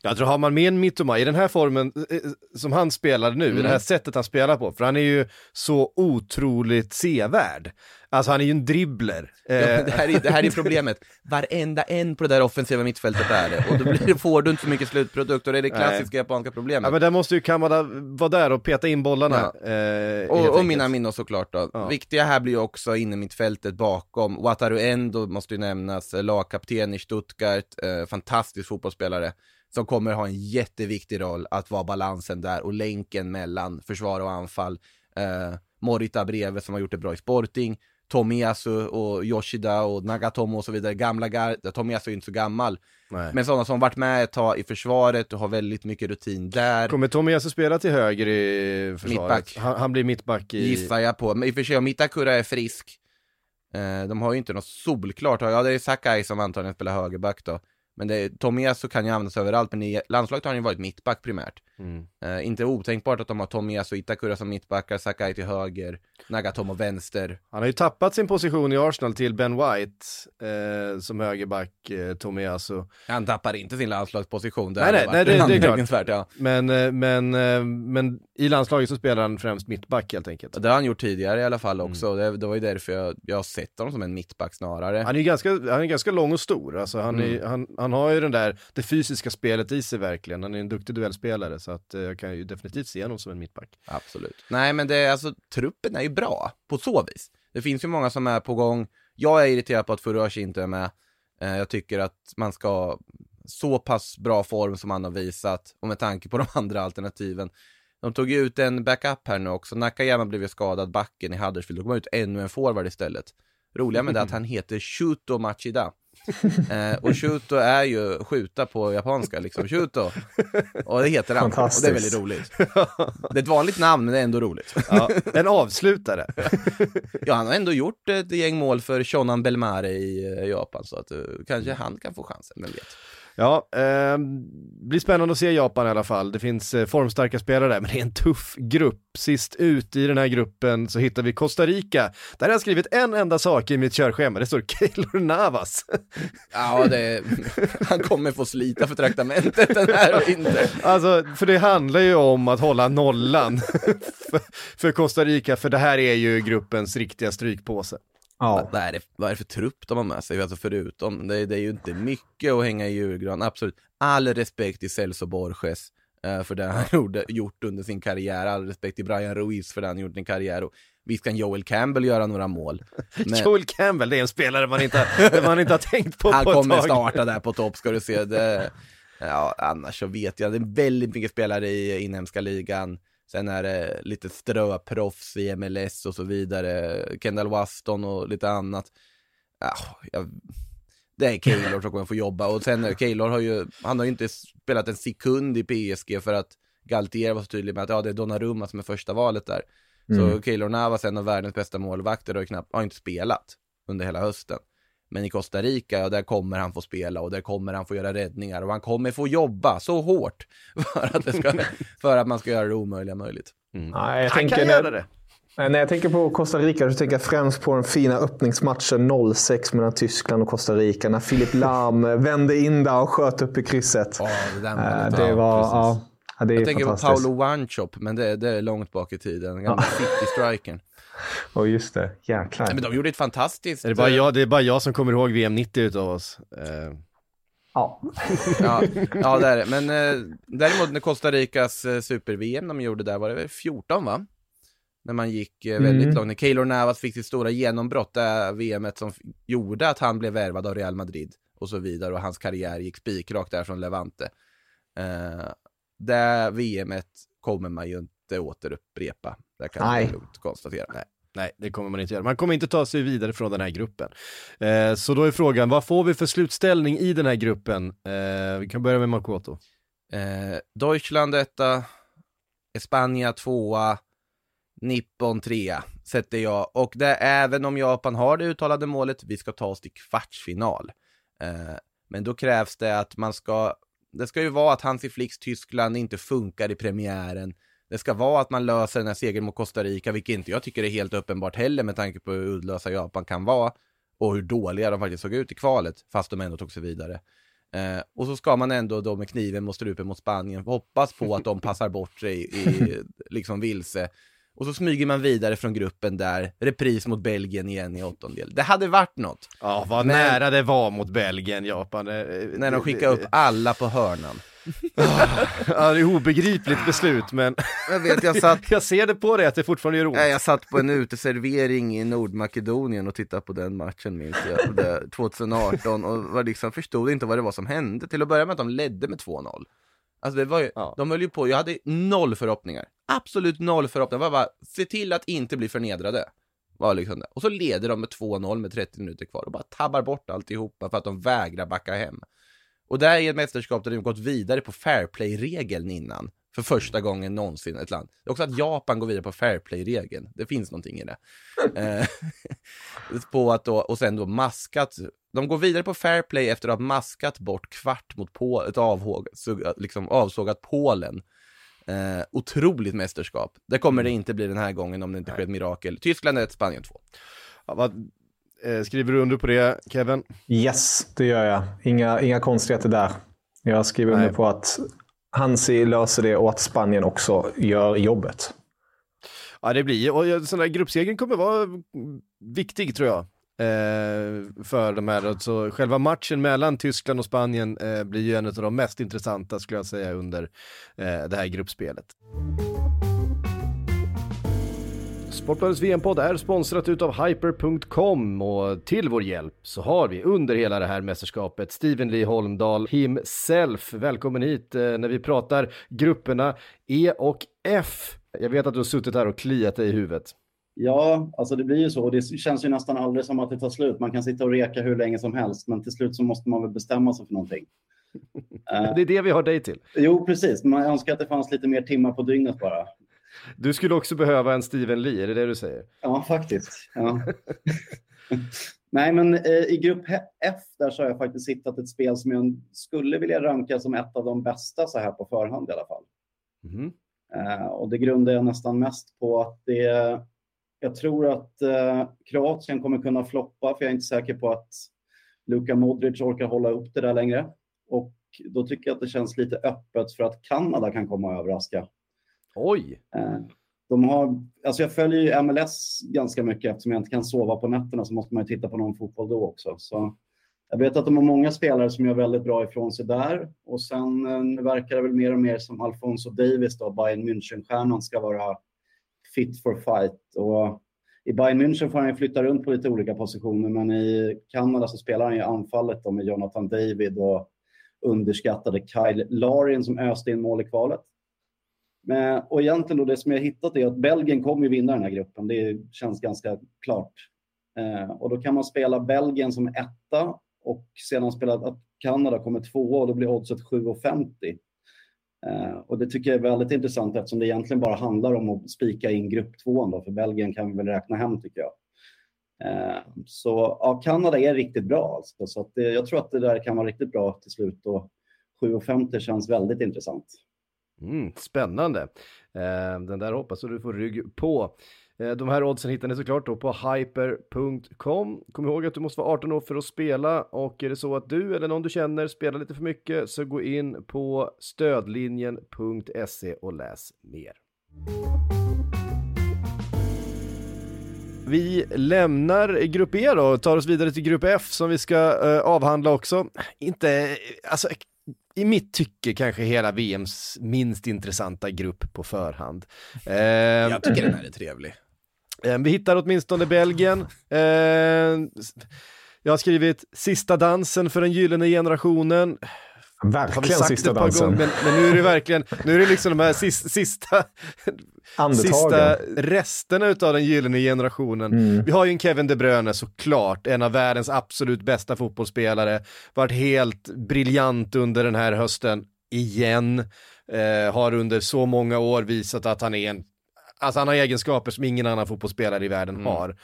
Jag tror har man med en Mittoma i den här formen eh, som han spelar nu, Mm. i det här sättet han spelar på, för han är ju så otroligt sevärd. Alltså han är ju en dribbler. Ja, Eh, det, här är, det här är problemet. Varenda en på det där offensiva mittfältet är det. Och då blir, får du inte så mycket slutprodukt och det är det klassiska japanska problemet. ja men där måste ju Kamada vara där och peta in bollarna. Ja. Eh, Och, och minnen såklart då. Ja. Viktiga här blir ju också inne mittfältet bakom. Wataru Endo måste ju nämnas, eh, lagkapten i Stuttgart, eh, fantastisk fotbollsspelare. Som kommer ha en jätteviktig roll att vara balansen där och länken mellan försvar och anfall. Eh, Morita Breve som har gjort det bra i Sporting. Tomiyasu och Yoshida och Nagatomo och så vidare, gamla gard. Tomiyasu är inte så gammal. Nej. Men sådana som varit med ett tag i försvaret och har väldigt mycket rutin där. Kommer Tomiyasu spela till höger i försvaret? Mittback. Han, han blir mittback i... Gissar jag på. Men i och för sig, om Itakura är frisk, eh, de har ju inte något solklart. Ja, det är Sakai som antagligen spelar högerback då. Men det är, Tomiyasu kan ju användas överallt, men i landslaget har han ju varit mittback primärt. Mm. Eh, inte otänkbart att de har Tomiyasu och Itakura som mittbackar, Sakai till höger, Nagatomo vänster. Han har ju tappat sin position i Arsenal till Ben White eh, som högerback, eh, Tomiyasu. Han tappar inte sin landslagsposition. Nej, nej, nej, varit det- det är klart. Ja. Men, men, men i landslaget så spelar han främst mittback helt enkelt. Det har han gjort tidigare i alla fall Mm. också. Det, det var ju därför jag, jag har sett honom som en mittback snarare. Han är ju ganska, han är ganska lång och stor, alltså han, är, Mm. han, han har ju den där, det fysiska spelet i sig verkligen. Han är en duktig duellspelare så att eh, jag kan ju definitivt se honom som en mittback. Absolut. Nej, men det är alltså, truppen är ju bra på så vis. Det finns ju många som är på gång. Jag är irriterad på att Furuhashi inte är med. Eh, jag tycker att man ska ha så pass bra form som han har visat och med tanke på de andra alternativen. De tog ju ut en backup här nu också. Nakayama blev ju skadad, backen i Huddersfield. Då kom ut ännu en forward istället. Roliga med det är att han heter Shuto Machida. Eh, och Shuto är ju skjuta på japanska, liksom Shuto. Och det heter han. Och det är väldigt roligt. Det är ett vanligt namn, men det är ändå roligt. Ja, en avslutare. Ja, han har ändå gjort ett gäng mål för Shonan Belmare i eh, Japan, så att eh, kanske han kan få chansen, vem vet. Ja, eh, blir spännande att se Japan i alla fall. Det finns eh, formstarka spelare där, men det är en tuff grupp. Sist ut i den här gruppen så hittar vi Costa Rica. Där har jag skrivit en enda sak i mitt körschema, det står Keylor Navas. Ja, det, han kommer få slita för traktamentet den här vintern. Alltså, för det handlar ju om att hålla nollan för, för Costa Rica, för det här är ju gruppens riktiga strykpåse. Ja. Vad är, det, vad är det för trupp de har med sig? Alltså förutom, det, det är ju inte mycket att hänga i julgran, absolut. All respekt till Celso Borges eh, för det han gjorde, gjort under sin karriär, all respekt till Brian Ruiz för det han gjort i sin karriär. Och visst kan Joel Campbell göra några mål, men Joel Campbell, det är en spelare man inte, man inte har tänkt på han på kommer starta där på topp ska du se. Det, ja, annars så vet jag, det är väldigt mycket spelare i inhemska ligan. Sen är det lite ströproffs i MLS och så vidare. Kendall Waston och lite annat. Ja, jag, det är Keylor som kommer få jobba och sen är Keylor har ju, han har ju inte spelat en sekund i PSG för att Galtier var så tydlig med att ja, det är Donnarumma som är första valet där. Mm. Så Keylor Navas, en av världens bästa målvakter, har, ju knappt, har inte spelat under hela hösten. Men i Costa Rica, ja, där kommer han få spela och där kommer han få göra räddningar och han kommer få jobba så hårt för att, det ska, för att man ska göra det omöjliga möjligt. Nej, jag Han tänker kan när- göra det. När jag tänker på Costa Rica så tänker jag främst på den fina öppningsmatchen 06 mellan Tyskland och Costa Rica. När Filip Lahm vände in där och sköt upp i krysset. Ja, det målet, det ja, var... Ja, ja, det är Jag tänker på fantastiskt. Paolo Wanchop, men det, det är långt bak i tiden. Den gamla City-strikern. Och just det, jäklar. Nej, men de gjorde ett fantastiskt... Är det, bara eh, jag, det är bara jag som kommer ihåg VM 90 utav oss. Eh, Ja. Ja, ja det är det. Men eh, däremot när Costa Ricas eh, super-VM de gjorde där var det väl 14 va? När man gick eh, väldigt Mm. långt. När Keylor Navas fick sitt stora genombrott, det VMet som gjorde att han blev värvad av Real Madrid och så vidare och hans karriär gick spikrakt där från Levante. Eh, det VMet kommer man ju inte återupprepa. Det kan Nej. jag lugnt konstatera. Nej. nej, det kommer man inte göra. Man kommer inte ta sig vidare från den här gruppen. Eh, så då är frågan, vad får vi för slutställning i den här gruppen? Eh, vi kan börja med Makoto. Eh, Deutschland etta, Spanien tvåa, Nippon trea sätter jag. Och det även om Japan har det uttalade målet, vi ska ta oss till kvartsfinal. Eh, men då krävs det att man ska, det ska ju vara att Hansi Flicks Tyskland inte funkar i premiären. Det ska vara att man löser den här segern mot Costa Rica, vilket inte jag tycker är helt uppenbart heller med tanke på hur uddlösa Japan kan vara och hur dåliga de faktiskt såg ut i kvalet, fast de ändå tog sig vidare. Eh, och så ska man ändå då med kniven mot strupen mot Spanien hoppas på att de passar bort sig i, liksom vilse. Och så smyger man vidare från gruppen där, repris mot Belgien igen i åttondel. Det hade varit något, Ja, vad Men- nära det var mot Belgien, Japan. Eh, när de skickade upp alla på hörnan. Ja, det är obegripligt beslut, men Jag vet, jag satt, jag ser det på dig att det fortfarande gör ont. nej, jag satt på en uteservering i Nordmakedonien och tittade på den matchen minns jag, och det, 2018 och var liksom, förstod inte vad det var som hände. Till att börja med att de ledde med 2-0. Alltså det var ju, Ja. de höll ju på, jag hade noll förhoppningar. Absolut noll förhoppningar. Det var bara, se till att inte bli förnedrade. Var liksom det. Och så leder de med 2-0 med 30 minuter kvar och bara tabbar bort alltihopa för att de vägrar backa hem. Och det här är ett mästerskap där de gått vidare på fairplay-regeln innan. För första gången någonsin ett land. Det är också att Japan går vidare på fairplay-regeln. Det finns någonting i det. Eh, på att då, och sen då maskat. De går vidare på fairplay efter att ha maskat bort kvart mot på, ett avhåg, liksom avsågat Polen. Eh, otroligt mästerskap. Det kommer det inte bli den här gången om det inte sker ett mirakel. Tyskland 1, Spanien 2. Ja, vad, eh, skriver du under på det, Kevin? Yes, det gör jag. Inga, inga konstigheter där. Jag skriver under Nej. på att Hansi löser det och att Spanien också gör jobbet. Ja, det blir, och sån där gruppsegern kommer vara viktig tror jag. Eh, för de här, alltså själva matchen mellan Tyskland och Spanien eh, blir ju en av de mest intressanta skulle jag säga under eh, det här gruppspelet. Sportbladets VM-podd är sponsrat utav Hyper.com och till vår hjälp så har vi under hela det här mästerskapet Steven Lee Holmdahl himself. Välkommen hit eh, när vi pratar grupperna E och F. Jag vet att du har suttit här och kliat dig i huvudet. Ja, alltså det blir ju så. Och det känns ju nästan aldrig som att det tar slut. Man kan sitta och reka hur länge som helst, men till slut så måste man väl bestämma sig för någonting. Eh, Det är det vi har dig till. jo, precis. Man önskar att det fanns lite mer timmar på dygnet bara. Du skulle också behöva en Steven Lee, är det det du säger? Ja, faktiskt. Ja. Nej, men eh, i grupp F där så har jag faktiskt hittat ett spel som jag skulle vilja ranka som ett av de bästa så här på förhand i alla fall. Mhm. Eh, och det grundar jag nästan mest på att det, jag tror att eh, Kroatien kommer kunna floppa, för jag är inte säker på att Luka Modric orkar hålla upp det där längre. Och då tycker jag att det känns lite öppet för att Kanada kan komma och överraska. Oj! Eh, de har, alltså jag följer ju MLS ganska mycket eftersom jag inte kan sova på nätterna så måste man ju titta på någon fotboll då också. Så jag vet att de har många spelare som gör väldigt bra ifrån sig där. Och sen eh, nu verkar det väl mer och mer som Alfonso Davis, då, Bayern München-stjärnan, ska vara fit for fight. Och I Bayern München får han ju flytta runt på lite olika positioner, men i Kanada så spelar han ju anfallet då med Jonathan David och underskattade Kyle Larin som öste in mål i kvalet. Men, och egentligen då det som jag hittat är att Belgien kommer ju vinna den här gruppen. Det känns ganska klart. Eh, och då kan man spela Belgien som etta och sedan spela att Kanada kommer tvåa och då blir oddset 7,50. Eh, och det tycker jag är väldigt intressant eftersom det egentligen bara handlar om att spika in grupp tvåan då, för Belgien kan vi väl räkna hem tycker jag. Eh, så ja, Kanada är riktigt bra alltså, så att det, jag tror att det där kan vara riktigt bra till slut och 7,50 känns väldigt intressant. Mm, spännande. Eh, den där hoppas du får rygg på. Eh, de här oddsen hittar ni såklart då på hyper.com. Kom ihåg att du måste vara 18 år för att spela och är det så att du eller någon du känner spelar lite för mycket så gå in på stödlinjen.se och läs mer. Vi lämnar grupp E då och tar oss vidare till grupp F som vi ska uh, avhandla också. Inte, alltså i mitt tycke kanske hela VMs minst intressanta grupp på förhand. Uh, Jag tycker den här är trevlig. Uh, vi hittar åtminstone Belgien. jag har skrivit sista dansen för den gyllene generationen. Verkligen sista dansen. Gånger, men, men, nu är det verkligen, nu är det liksom de här sista, sista, sista resterna av den gyllene generationen. Mm. Vi har ju en Kevin De Bruyne såklart, en av världens absolut bästa fotbollsspelare, varit helt briljant under den här hösten, igen. Eh, har under så många år visat att han är en, alltså han har egenskaper som ingen annan fotbollsspelare i världen mm. har.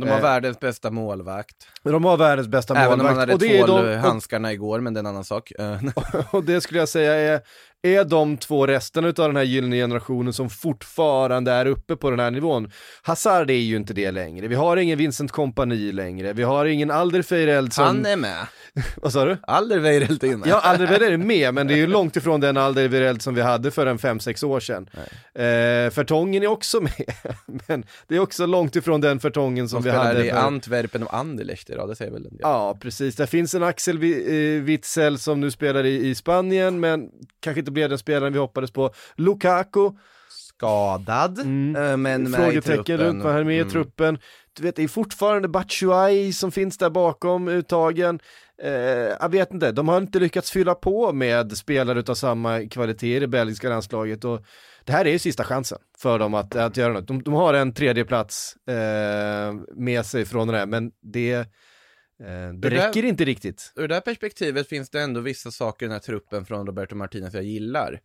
De har eh, världens bästa målvakt. De har världens bästa Även målvakt. Även om han hade två de, handskarna igår, men det är en annan sak. och det skulle jag säga är, är de två resten av den här gyllene generationen som fortfarande är uppe på den här nivån. Hazard är ju inte det längre. Vi har ingen Vincent Kompani längre. Vi har ingen Alderweireld som... Han är med. Vad sa du? Alderweireld är med. Ja, Alderweireld är med, men det är ju långt ifrån den Alderweireld som vi hade för en 5-6 år sedan. Eh, Fertongen är också med, men det är också långt ifrån den Fertongen som vi hade. De i för... Antwerpen och Anderlecht idag, det säger väl en del. Ja, precis. Det finns en Axel eh, Witzel som nu spelar i, i Spanien, men kanske inte blev den spelaren vi hoppades på. Lukaku. Skadad, mm. Eh, men Frågetecken runt vad han är med mm. i truppen. Du vet, det är fortfarande Batshuayi som finns där bakom uttagen. Eh, jag vet inte, de har inte lyckats fylla på med spelare av samma kvalitet i det belgiska landslaget och det här är ju sista chansen för dem att, att göra något. De, de har en tredje plats eh, med sig från det här, men det, eh, det räcker där, inte riktigt. Ur det här perspektivet finns det ändå vissa saker i den här truppen från Roberto Martinez jag gillar.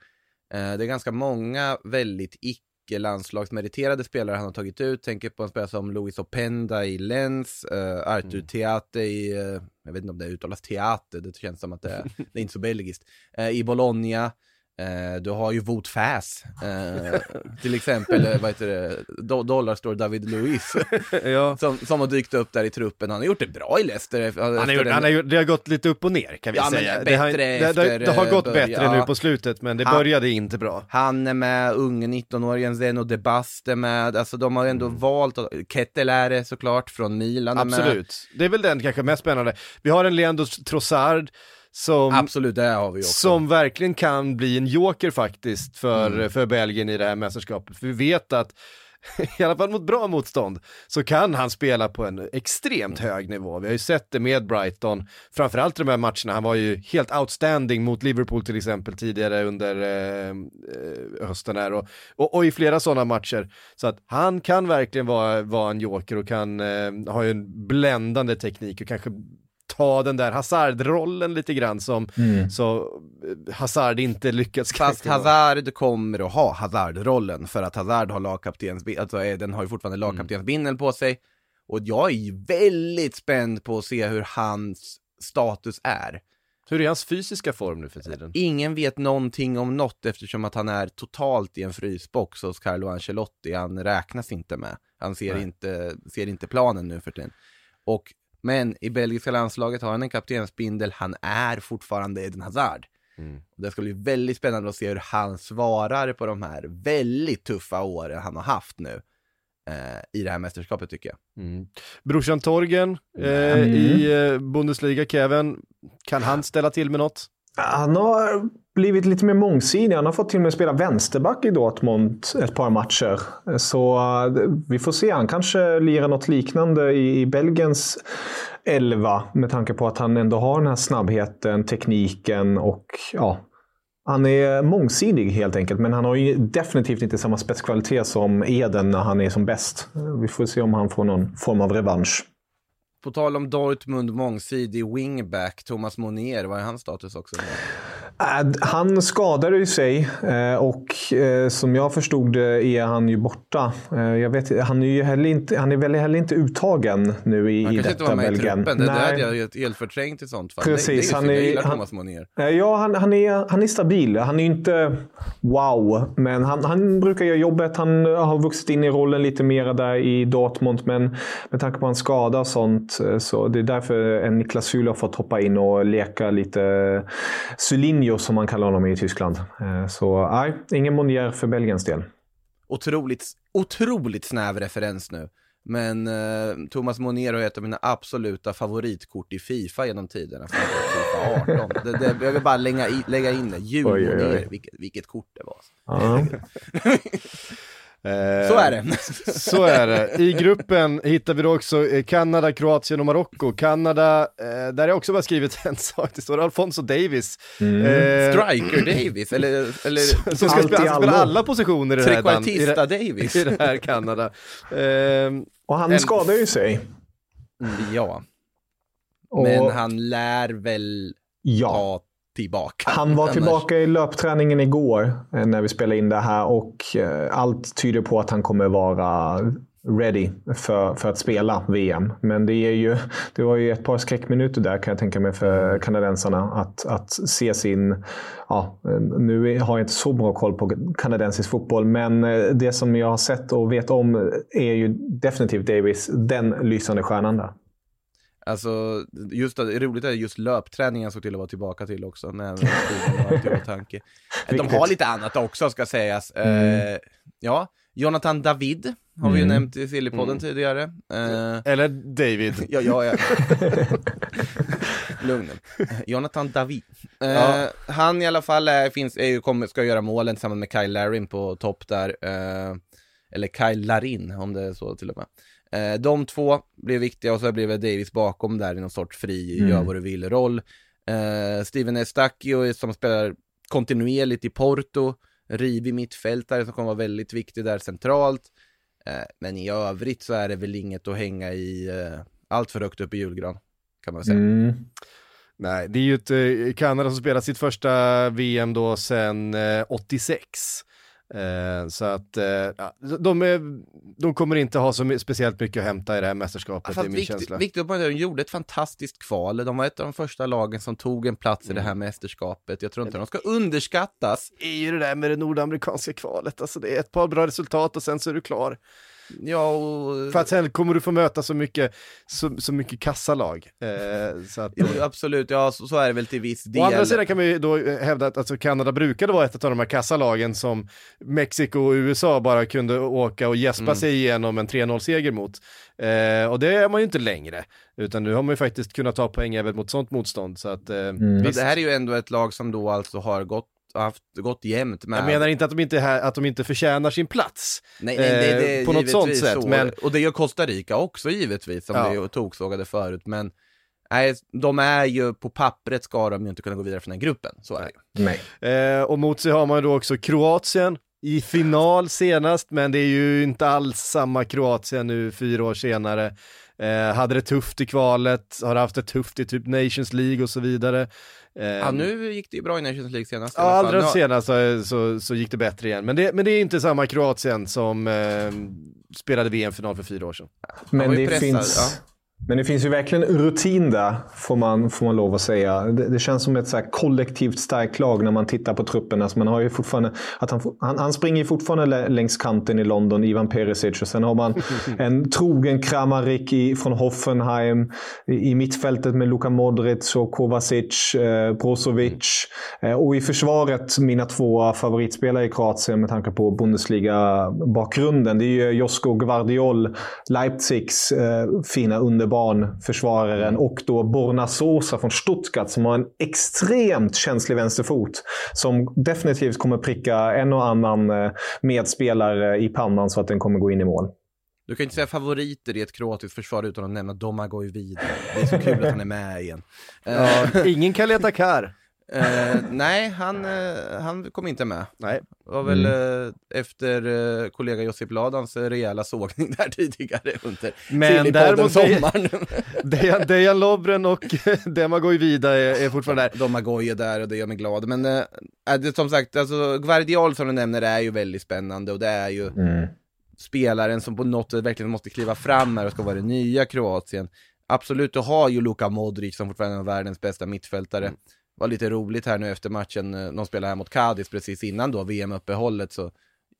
Eh, det är ganska många väldigt icke landslagsmeriterade spelare han har tagit ut. Tänker på en spelare som Luis Openda i Lens, uh, Artur mm. Teate i, uh, jag vet inte om det uttalas Teate, det känns som att det, det är inte så belgiskt, i Bologna. Eh, du har ju Wout Fass, eh, till exempel, eh, vad heter det, Do Dollarstore David Luiz, ja. som, som har dykt upp där i truppen. Han har gjort det bra i Leicester. Han har gjort, han har gjort, det har gått lite upp och ner kan vi ja, säga. det, har, det, det, det, har gått börja, bättre nu på slutet, men det han, började inte bra. Han är med, unge 19-åringen Zeno de Bast är med, alltså de har ändå mm. valt, Kettel är det såklart, från Milan Absolut, det är väl den kanske mest spännande. Vi har en Leandro Trossard, som, Absolut, det har vi också. Som verkligen kan bli en joker faktiskt för, mm. för Belgien i det här mästerskapet. För vi vet att i alla fall mot bra motstånd, så kan han spela på en extremt hög nivå. Vi har ju sett det med Brighton, framförallt i de här matcherna, han var ju helt outstanding mot Liverpool till exempel tidigare under eh, eh hösten här och, och, och, i flera sådana matcher. Så att han kan verkligen vara, vara en joker och kan eh, ha en bländande teknik och kanske ta den där Hazard-rollen lite grann som mm. så eh, Hazard inte lyckats Fast Hazard kommer att ha Hazard-rollen för att Hazard har lagkaptens, alltså den har ju fortfarande mm. lagkaptensbindeln på sig. Och jag är väldigt spänd på att se hur hans status är. Hur är hans fysiska form nu för tiden? Ingen vet någonting om något eftersom att han är totalt i en frysbox hos Carlo Ancelotti. Han räknas inte med. Han ser, inte, ser inte planen nu för tiden. Och men i belgiska landslaget har han en kaptensbindel, han är fortfarande Eden Hazard. Mm. Det ska bli väldigt spännande att se hur han svarar på de här väldigt tuffa åren han har haft nu eh, i det här mästerskapet tycker jag. Mm. Brorsan Torgen eh, mm. i eh, Bundesliga, Kevin, kan han ställa till med något? Han har blivit lite mer mångsidig. Han har fått till och med spela vänsterback i Dortmund ett par matcher. Så eh, vi får se. Han kanske lirar något liknande i, i Belgiens elva med tanke på att han ändå har den här snabbheten, tekniken och ja, han är mångsidig helt enkelt, men han har ju definitivt inte samma spetskvalitet som Eden när han är som bäst. Vi får se om han får någon form av revansch. På tal om Dortmund mångsidig wingback, Thomas Monier, vad är hans status också? Äh, Han skadade ju sig eh, och eh, som jag förstod det är han ju borta. Eh, Jag vet, han är ju heller inte, han är väl heller inte uttagen nu i, Han i kanske inte detta var med i truppen, det, Nej. hade jag helt- helt förträngt i sånt fall. Precis, det, det är han är- jag han- Thomas Monier. Ja, han, han, är, han är stabil. Han är ju inte wow, men han, han brukar göra jobbet. Han har vuxit in i rollen lite mer där i Dortmund, men med tanke på hans skada och sånt så det är därför en Niklas Süle har fått hoppa in och leka lite Sylinho som man kallar honom i Tyskland. Eh, Så nej, ingen Monier för Belgiens del. Otroligt, otroligt snäv referens nu. Men eh, Thomas Monier har ett av mina absoluta favoritkort i Fifa genom tiderna. Fifa 18. Det, det, jag vill bara lägga, i, lägga in det. Jul. Monier, vilket, vilket kort det var. Ja. Eh, Så är det. Så är det. I gruppen hittar vi då också eh, Kanada, Kroatien och Marocko. Kanada, eh, där har jag också bara skrivit en sak, det står Alfonso Davis. Mm. Eh, Striker Davis, eller, eller som ska spela, han ska spela allo. alla positioner i det här, land- i det, Davis. i det här Kanada. Ehm, Och han En- skadar ju sig. Ja, Och, men han lär väl ja. ta tillbaka. Han var tillbaka i löpträningen igår eh, när vi spelade in det här och eh, allt tyder på att han kommer vara ready för, för att spela VM. Men det, är ju, det var ju ett par skräckminuter där kan jag tänka mig för kanadensarna. Att, att se sin... Ja, nu har jag inte så bra koll på kanadensisk fotboll, men eh, det som jag har sett och vet om är ju definitivt Davis, den lysande stjärnan där. Alltså, just det, det är roligt att just löpträningen såg till att vara tillbaka till också, när var till åtanke. De har lite annat också ska sägas. Eh, ja, Jonathan David har vi ju Mm. nämnt i Sillypodden tidigare. Eh, eller David. ja, ja, ja. Lugn nu. Jonathan David. Eh, Ja. Han i alla fall är, finns, är ju, kommer, ska göra målen tillsammans med Kyle Larin på topp där. Eh, eller Kyle Larin om det är så till och med. Eh, de två blir viktiga och så väl Davis bakom där i någon sorts fri, Mm. gör vad du vill-roll. Eh, Steven Estacchio som spelar kontinuerligt i Porto, rivig mittfältare som kommer vara väldigt viktig där centralt. Eh, men i övrigt så är det väl inget att hänga i eh, allt för högt upp i julgran, kan man säga. Mm. Nej, det är ju ett eh, Kanada som spelar sitt första VM då sedan eh, 86. Eh, så att eh, ja, de, är, de kommer inte ha så speciellt mycket att hämta i det här mästerskapet, det är min viktigt, känsla. viktigt att poängtera, de gjorde ett fantastiskt kval. De var ett av de första lagen som tog en plats i det här Mm. mästerskapet. Jag tror inte de ska underskattas. Det är ju det där med det nordamerikanska kvalet, alltså det är ett par bra resultat och sen så är du klar. Ja, och... För att sen kommer du få möta så mycket, så, så mycket kassalag. Eh, så att, Jo, absolut, ja så, så är det väl till viss del. Å andra sidan kan vi då eh, hävda att alltså, Kanada brukade vara ett av de här kassalagen som Mexiko och USA bara kunde åka och gäspa Mm. sig igenom en 3-0-seger mot. Eh, och det är man ju inte längre, utan nu har man ju faktiskt kunnat ta poäng även mot sånt motstånd. Så att, eh, Mm. Det här är ju ändå ett lag som då alltså har gått, haft, gått jämnt med... Jag menar inte att de inte, här, att de inte förtjänar sin plats. nej, nej, nej, det är eh, på något sånt sätt, så. men- Och det gör Costa Rica också givetvis, som Ja. vi toksågade förut, men nej, de är ju, på pappret ska de ju inte kunna gå vidare från den gruppen, så är det ju. Nej. Eh, och mot sig har man ju då också Kroatien i final senast, men det är ju inte alls samma Kroatien nu fyra år senare. Eh, hade det tufft i kvalet, har haft det tufft i typ Nations League och så vidare. Eh, Ja, nu gick det ju bra i Nations League senast Ja, allra senast så, så, så gick det bättre igen. Men det, men det är inte samma Kroatien som eh, spelade VM-final för fyra år sedan. Men det, pressad, finns, ja. Men det finns ju verkligen rutin där, får man, får man lov att säga. Det, det känns som ett så kollektivt starkt lag när man tittar på truppen. Alltså man har ju fortfarande, att han, han, han springer fortfarande lä- längs kanten i London, Ivan Perisic. Och sen har man en trogen Kramaric i, från Hoffenheim. I, I mittfältet med Luka Modric och Kovacic, eh, Brozovic. Eh, och i försvaret, mina två favoritspelare i Kroatien med tanke på Bundesliga-bakgrunden. Det är ju Josko Gvardiol, Leipzigs eh, fina underbarn, försvararen. Och då Borna Sosa från Stuttgart som har en extremt känslig vänsterfot. Som definitivt kommer pricka en och annan eh, medspelare i pannan så att den kommer gå in i mål. Du kan inte säga favoriter i ett kroatiskt försvar utan att nämna Domagoj Vida. Det är så kul att han är med igen. Eh, Ja, ingen Kaleta Kar. Eh, nej, han, eh, han kom inte med. Nej. Det var väl eh, efter eh, kollega Josip Ladans eh, rejäla sågning där tidigare under Men däremot sommaren. Dejan, Dejan Lovren och Demagoy Vida är, är fortfarande där. De har gojer där och det gör mig glad. Men eh, äh, det, som sagt, alltså, Guardiol som du nämner är ju väldigt spännande och det är ju Mm. spelaren som på något sätt verkligen måste kliva fram här och ska vara det nya Kroatien. Absolut, du har ju Luka Modric som fortfarande är världens bästa mittfältare. Mm. Var lite roligt här nu efter matchen, eh, de spelade här mot Cadiz precis innan då VM-uppehållet så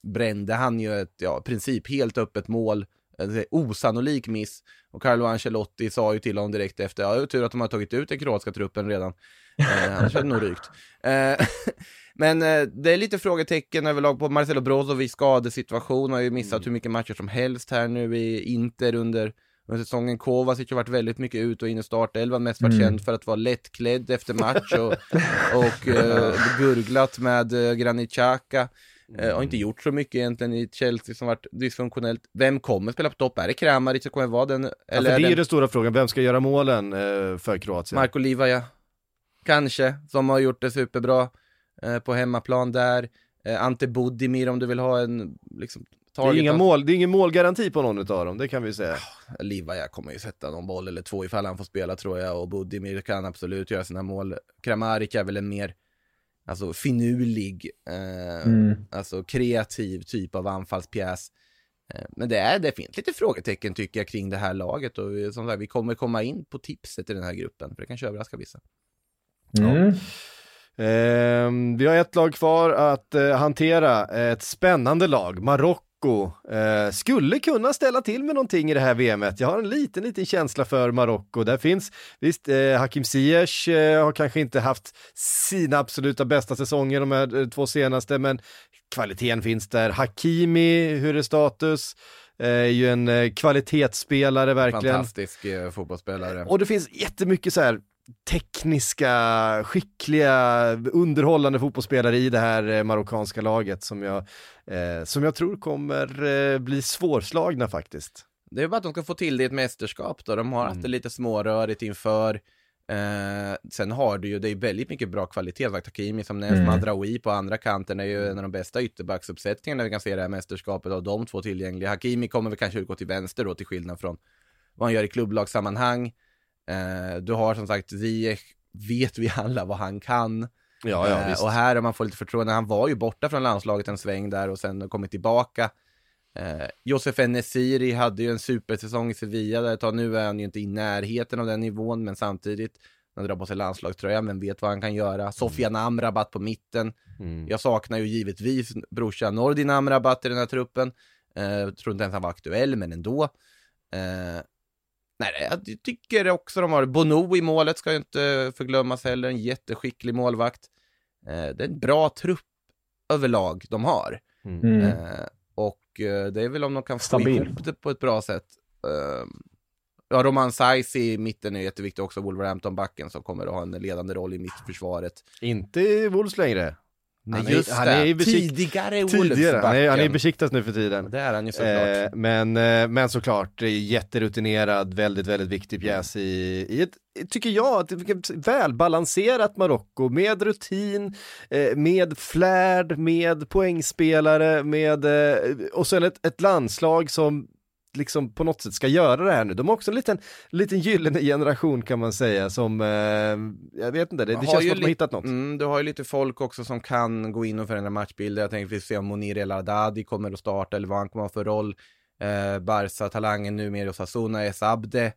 brände han ju ett, ja, princip helt öppet mål, en osannolik miss. Och Carlo Ancelotti sa ju till honom direkt efter, ja tur att de har tagit ut den kroatiska truppen redan. Eh, annars hade det nog rykt. Eh, men eh, det är lite frågetecken överlag på Marcelo Brozovic skadesituation, har ju missat hur mycket matcher som helst här nu i Inter under, under säsongen. Kovacic har varit väldigt mycket ut och in i startelvan, mest varit Mm. känd för att vara lättklädd efter match och, och eh, gurglat med eh, Granit Xhaka. Eh, har inte gjort så mycket egentligen i Chelsea som varit dysfunktionellt. Vem kommer spela på topp? Är det Kramaric som kommer vara den? Ja, för Eller det är ju det den stora frågan, vem ska göra målen eh, för Kroatien? Marko Livaja? Kanske, som har gjort det superbra eh, på hemmaplan där. Ante Budimir om du vill ha en, liksom, det är target. inga mål, det är ingen målgaranti på någon av dem, det kan vi säga. Livaja kommer ju sätta någon boll eller två ifall han får spela tror jag och Budimir kan absolut göra sina mål. Kramaric är väl en mer, alltså finurlig, eh, Mm. alltså kreativ typ av anfallspjäs. Eh, Men det, är, det finns lite frågetecken tycker jag kring det här laget och vi- som sagt, vi kommer komma in på tipset i den här gruppen för det kanske överraskar vissa. Mm. Ehm, vi har ett lag kvar att eh, hantera, ett spännande lag, Marocko. Eh, skulle kunna ställa till med någonting i det här VMet. Jag har en liten, liten känsla för Marocko. Där finns, visst, eh, Hakim Ziyech eh, har kanske inte haft sina absoluta bästa säsonger de här eh, två senaste, men kvaliteten finns där. Hakimi, hur är status? Eh, är ju en eh, kvalitetsspelare verkligen. Fantastisk fotbollsspelare. Och det finns jättemycket så här tekniska, skickliga, underhållande fotbollsspelare i det här marockanska laget som jag, eh, som jag tror kommer eh, bli svårslagna faktiskt. Det är bara att de ska få till det i ett mästerskap då. De har haft det lite smårörigt inför. Eh, sen har du ju, det är väldigt mycket bra kvalitet. Sagt, Hakimi som nämns, Mm. Madraoui på andra kanten är ju en av de bästa ytterbacksuppsättningarna vi kan se i det här mästerskapet av de två tillgängliga. Hakimi kommer väl kanske gå till vänster då till skillnad från vad han gör i klubblagssammanhang. Eh, du har som sagt Ziyech, vet vi alla vad han kan. Ja, Eh, och här om man får lite förtroende, han var ju borta från landslaget en sväng där och sen kommit tillbaka. Eh, Josef Enesiri hade ju en supersäsong i Sevilla där ett tag, nu är han ju inte i närheten av den nivån, men samtidigt, han drar på sig landslagströjan, men vet vad han kan göra. Sofian Amrabat på mitten. Mm. Jag saknar ju givetvis brorsan Nordin Amrabat i den här truppen. Eh, tror inte ens han var aktuell, men ändå. Eh, nej, jag tycker också de har Bono i målet, ska ju inte förglömmas heller, en jätteskicklig målvakt. Eh, det är en bra trupp överlag de har. Mm. Eh, och eh, det är väl om de kan få Stabil. ihop det på ett bra sätt. Eh, ja, Roman Saiz i mitten är jätteviktig också, Wolverhampton-backen som kommer att ha en ledande roll i mittförsvaret. Inte i Wolves längre. Nej, Han är- just han det. är besikt- Tidigare Tidigare, han är, han är besiktas nu för tiden. Det är han ju såklart. Eh, men, eh, men såklart, är jätterutinerad, väldigt, väldigt viktig pjäs i, i ett, tycker jag, vilket välbalanserat Marocko med rutin, eh, med flärd, med poängspelare, med, eh, och sen ett, ett landslag som liksom på något sätt ska göra det här nu. De har också en liten, liten gyllene generation kan man säga som, eh, jag vet inte, det, det känns som att de har hittat något. Mm, du har ju lite folk också som kan gå in och förändra matchbilder. Jag tänkte vi får se om Monir El Haddadi kommer att starta eller vad han kommer att ha för roll. Eh, Barca-talangen numera i Osasuna, Esabde,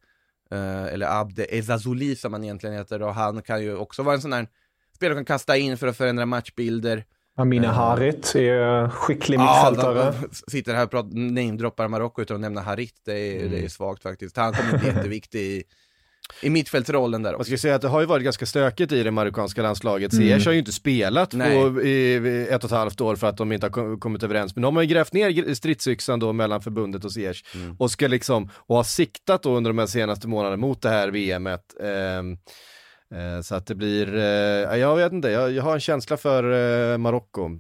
eh, eller Abde Ezazuli som han egentligen heter. Och han kan ju också vara en sån här spelare som kan kasta in för att förändra matchbilder. Amina Eh. Harit är skicklig Ja, mittfältare. de- sitter här och namedroppar Marocko utan att nämna Harit. Det är, det är svagt faktiskt. Han kommer bli jätteviktig i, i mittfältsrollen där Man också. ska säga att det har ju varit ganska stökigt i det marockanska landslaget. Mm. Ziyech har ju inte spelat på, i, i ett och ett halvt år för att de inte har kom- kommit överens. Men de har ju grävt ner stridsyxan då mellan förbundet och Ziyech. Mm. Och ska liksom, och har siktat då under de här senaste månaderna mot det här VMet. Eh, så att det blir, eh, jag vet inte, jag, jag har en känsla för eh, Marocko.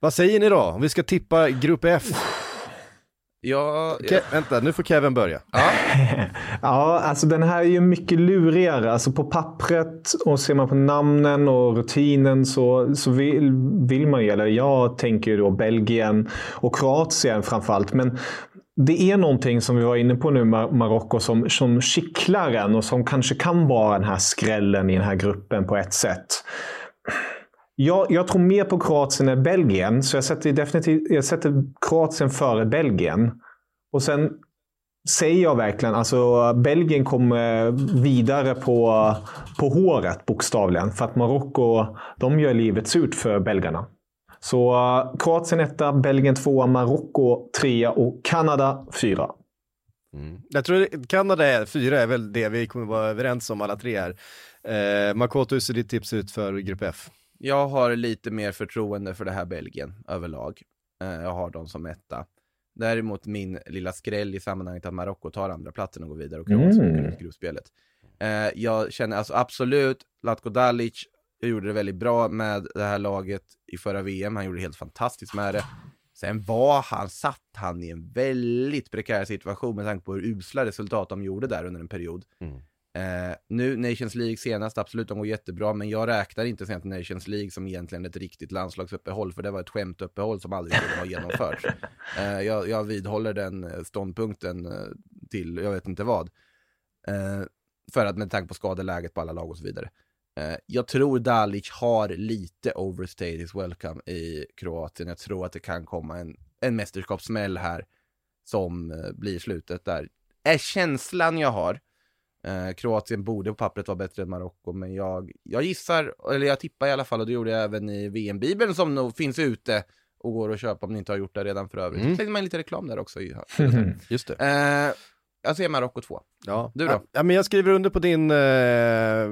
Vad säger ni då? Om vi ska tippa grupp F? Ja, Ke- vänta, nu får Kevin börja. Ja, alltså den här är ju mycket lurigare. Alltså på pappret och ser man på namnen och rutinen så, så vill, vill man ju, eller jag tänker ju då Belgien och Kroatien framförallt. Men det är någonting som vi var inne på nu, Mar- Marocko, som, som kittlar en och som kanske kan vara den här skrällen i den här gruppen på ett sätt. Jag, jag tror mer på Kroatien än Belgien, så jag sätter definitivt jag sätter Kroatien före Belgien. Och sen säger jag verkligen, alltså Belgien kommer vidare på, på håret bokstavligen. För att Marocko, de gör livet surt för belgarna. Så uh, Kroatien etta, Belgien tvåa, Marocko trea och Kanada fyra. Jag tror Kanada är fyra är väl det vi kommer vara överens om alla tre här. Eh, Makoto, hur ser ditt tips ut för grupp F? Jag har lite mer förtroende för det här Belgien överlag. Eh, Jag har dem som etta. Däremot min lilla skräll i sammanhanget att Marocko tar andra platsen och går vidare och Kroatien Mm. ut i gruppspelet. Eh, Jag känner alltså absolut, Latko Dalic gjorde det väldigt bra med det här laget i förra VM. Han gjorde det helt fantastiskt med det. Sen var han, satt han i en väldigt prekär situation med tanke på hur usla resultat de gjorde där under en period. Eh, nu Nations League senast, absolut, de går jättebra, men jag räknar inte sent Nations League som egentligen ett riktigt landslagsuppehåll, för det var ett skämtuppehåll som aldrig skulle ha genomförts. Eh, jag, jag vidhåller den eh, ståndpunkten eh, till, jag vet inte vad. Eh, för att med tanke på skadeläget på alla lag och så vidare. Eh, jag tror Dalic har lite overstayed his welcome i Kroatien. Jag tror att det kan komma en, en mästerskapssmäll här som eh, blir slutet där. Är känslan jag har. Eh, Kroatien borde på pappret vara bättre än Marocko, men jag, jag gissar, eller jag tippar i alla fall, och det gjorde jag även i VM-bibeln som nog finns ute och går att köpa om ni inte har gjort det redan för övrigt. Mm. Så slängde man lite reklam där också. I, Just det. eh, jag säger Marocko 2. Ja. Du då? Ja, men jag skriver under på, din, eh,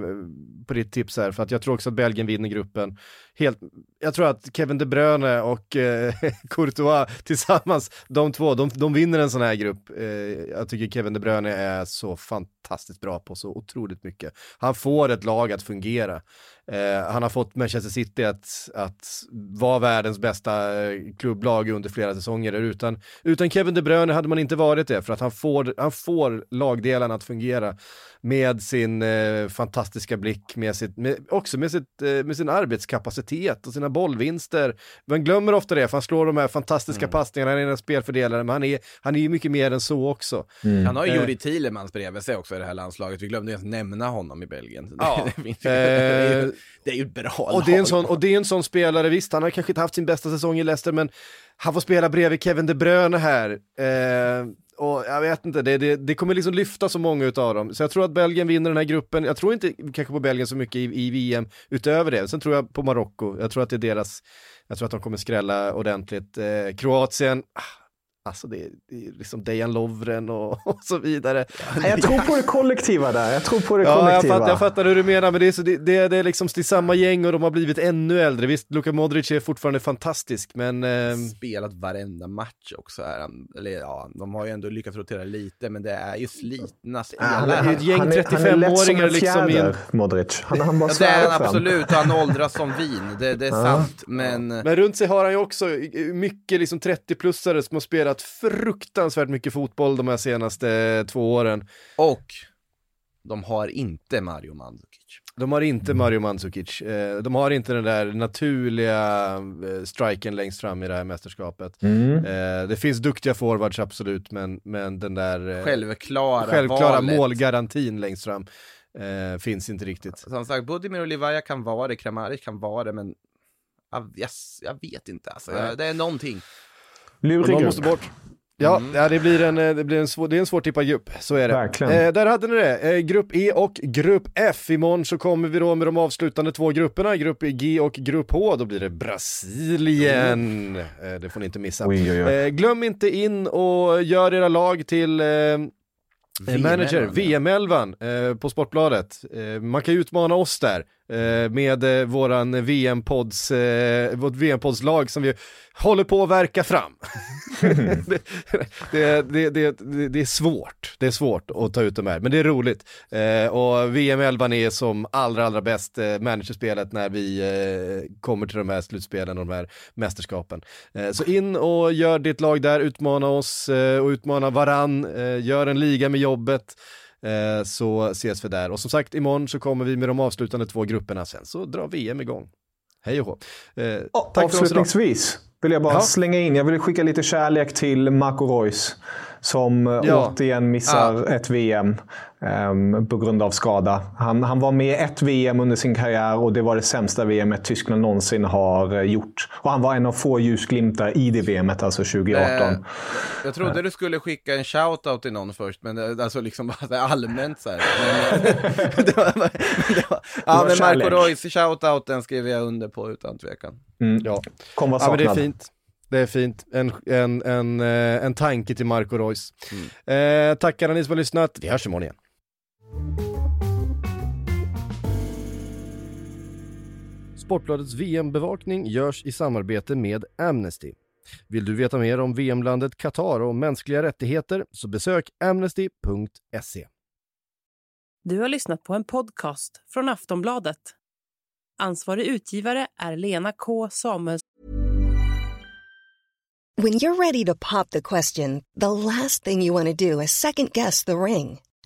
på ditt tips här, för att jag tror också att Belgien vinner gruppen. Helt, jag tror att Kevin De Bruyne och eh, Courtois tillsammans, de två, de, de vinner en sån här grupp. Eh, jag tycker Kevin De Bruyne är så fantastiskt bra på så otroligt mycket. Han får ett lag att fungera. Eh, han har fått Manchester City att, att vara världens bästa eh, klubblag under flera säsonger. Utan, utan Kevin De Bruyne hade man inte varit det, för att han får, han får lagdelarna att fungera med sin eh, fantastiska blick, med sitt, med, också med, sitt, eh, med sin arbetskapacitet och sina bollvinster. Man glömmer ofta det, för han slår de här fantastiska passningarna, han är en spelfördelare, men han är, han är ju mycket mer än så också. Han har ju Eh. Juri Thielemans bredvid sig också i det här landslaget. Vi glömde ens nämna honom i Belgien. Ja. det, ju- är Eh, ju, det är ju ett bra Och det, är en lag. sån, och det är en sån spelare, visst han har kanske inte haft sin bästa säsong i Leicester, men han får spela bredvid Kevin De Bruyne här. Eh, och jag vet inte, det, det, det kommer liksom lyfta så många utav dem. Så jag tror att Belgien vinner den här gruppen. Jag tror inte kanske på Belgien så mycket i, i VM utöver det. Sen tror jag på Marocko. Jag tror att det är deras, jag tror att de kommer skrälla ordentligt. Eh, Kroatien, ah, alltså det, är- det är liksom Dejan Lovren och, och så vidare. Nej, Jag tror på det kollektiva där. Jag tror på det Ja, jag kollektiva. fattar, jag fattar hur du menar, men det är, så, det, det, det är liksom det är samma gäng och de har blivit ännu äldre. Visst, Luka Modric är fortfarande fantastisk, men... ehm, spelat varenda match också. Är han, eller ja, de har ju ändå lyckats rotera lite, men det är ju slitna Han spelare. det är ett gäng han är- han är lätt som 35-åringar en liksom i en- fjäder, Modric. Han, han bara Ja, det är han absolut, han åldras som vin, det, det är sant. Men Men runt sig har han ju också eh, mycket liksom 30-plussare som har spelat fruktansvärt mycket fotboll de här senaste eh, två åren. Och de har inte Mario Mandzukic. De har inte Mario Mandzukic, eh, de har inte den där naturliga eh, striken längst fram i det här mästerskapet. Mm. Det finns duktiga forwards absolut, men, men den där Självklara, självklara valet. målgarantin längst fram eh, finns inte riktigt. Som sagt, Budimir och Livaja kan vara det, Kramaric kan vara det, men jag, jag, jag vet inte alltså. Jag, det är någonting. Lurig grupp. måste bort. Ja, ja det blir en, eh, det blir en, svår, det är en svårtippad grupp, så är det. Verkligen. Eh, där hade ni det, eh, grupp E och grupp F. Imorgon så kommer vi då med de avslutande två grupperna, grupp G och grupp H, då blir det Brasilien. Eh, det får ni inte missa. Oj, oj, oj. Eh, glöm inte in och gör era lag till eh, Eh, Manager, VM-elvan, ja. VM-11 eh, på Sportbladet. Eh, man kan ju utmana oss där. Eh, med eh, våran VM-pods, eh, vårt VM-poddslag som vi håller på att verka fram. det, det, det, det, det är svårt, det är svårt att ta ut de här, men det är roligt. Och VM 11 är som allra, allra bäst eh, managerspelet när vi kommer till de här slutspelen och de här mästerskapen. Så in och gör ditt lag där, utmana oss och utmana varann, gör en liga med jobbet. Eh, så ses vi där. Och som sagt, imorgon så kommer vi med de avslutande två grupperna, sen så drar VM igång. Hej och hå. Eh, tack Avslutningsvis vill jag bara ja. slänga in, jag vill skicka lite kärlek till Marco Reus som eh, ja. återigen missar ja. ett VM um, på grund av skada. Han, han var med i ett VM under sin karriär och det var det sämsta VM Tyskland någonsin har uh, gjort. Och han var en av få ljusglimtar i det VMet, alltså 2018. Eh, jag trodde du skulle skicka en shout-out till någon först, men det, alltså liksom allmänt så här. Men, det var, det var, ja, men Marco Reus, shout-outen skrev jag under på utan tvekan. Mm. Ja. Kom saknad. Ja, men det är fint. Det är fint. En, en, en, eh, en tanke till Marco Reus. Mm. Eh, tack alla ni som har lyssnat. Vi hörs imorgon igen. Sportbladets VM-bevakning görs i samarbete med Amnesty. Vill du veta mer om VM-landet Qatar och mänskliga rättigheter så besök amnesty.se. Du har lyssnat på en podcast från Aftonbladet. Ansvarig utgivare är Lena K Samuelsson. When you're ready to pop the question, the last thing you want to do is second guess the ring.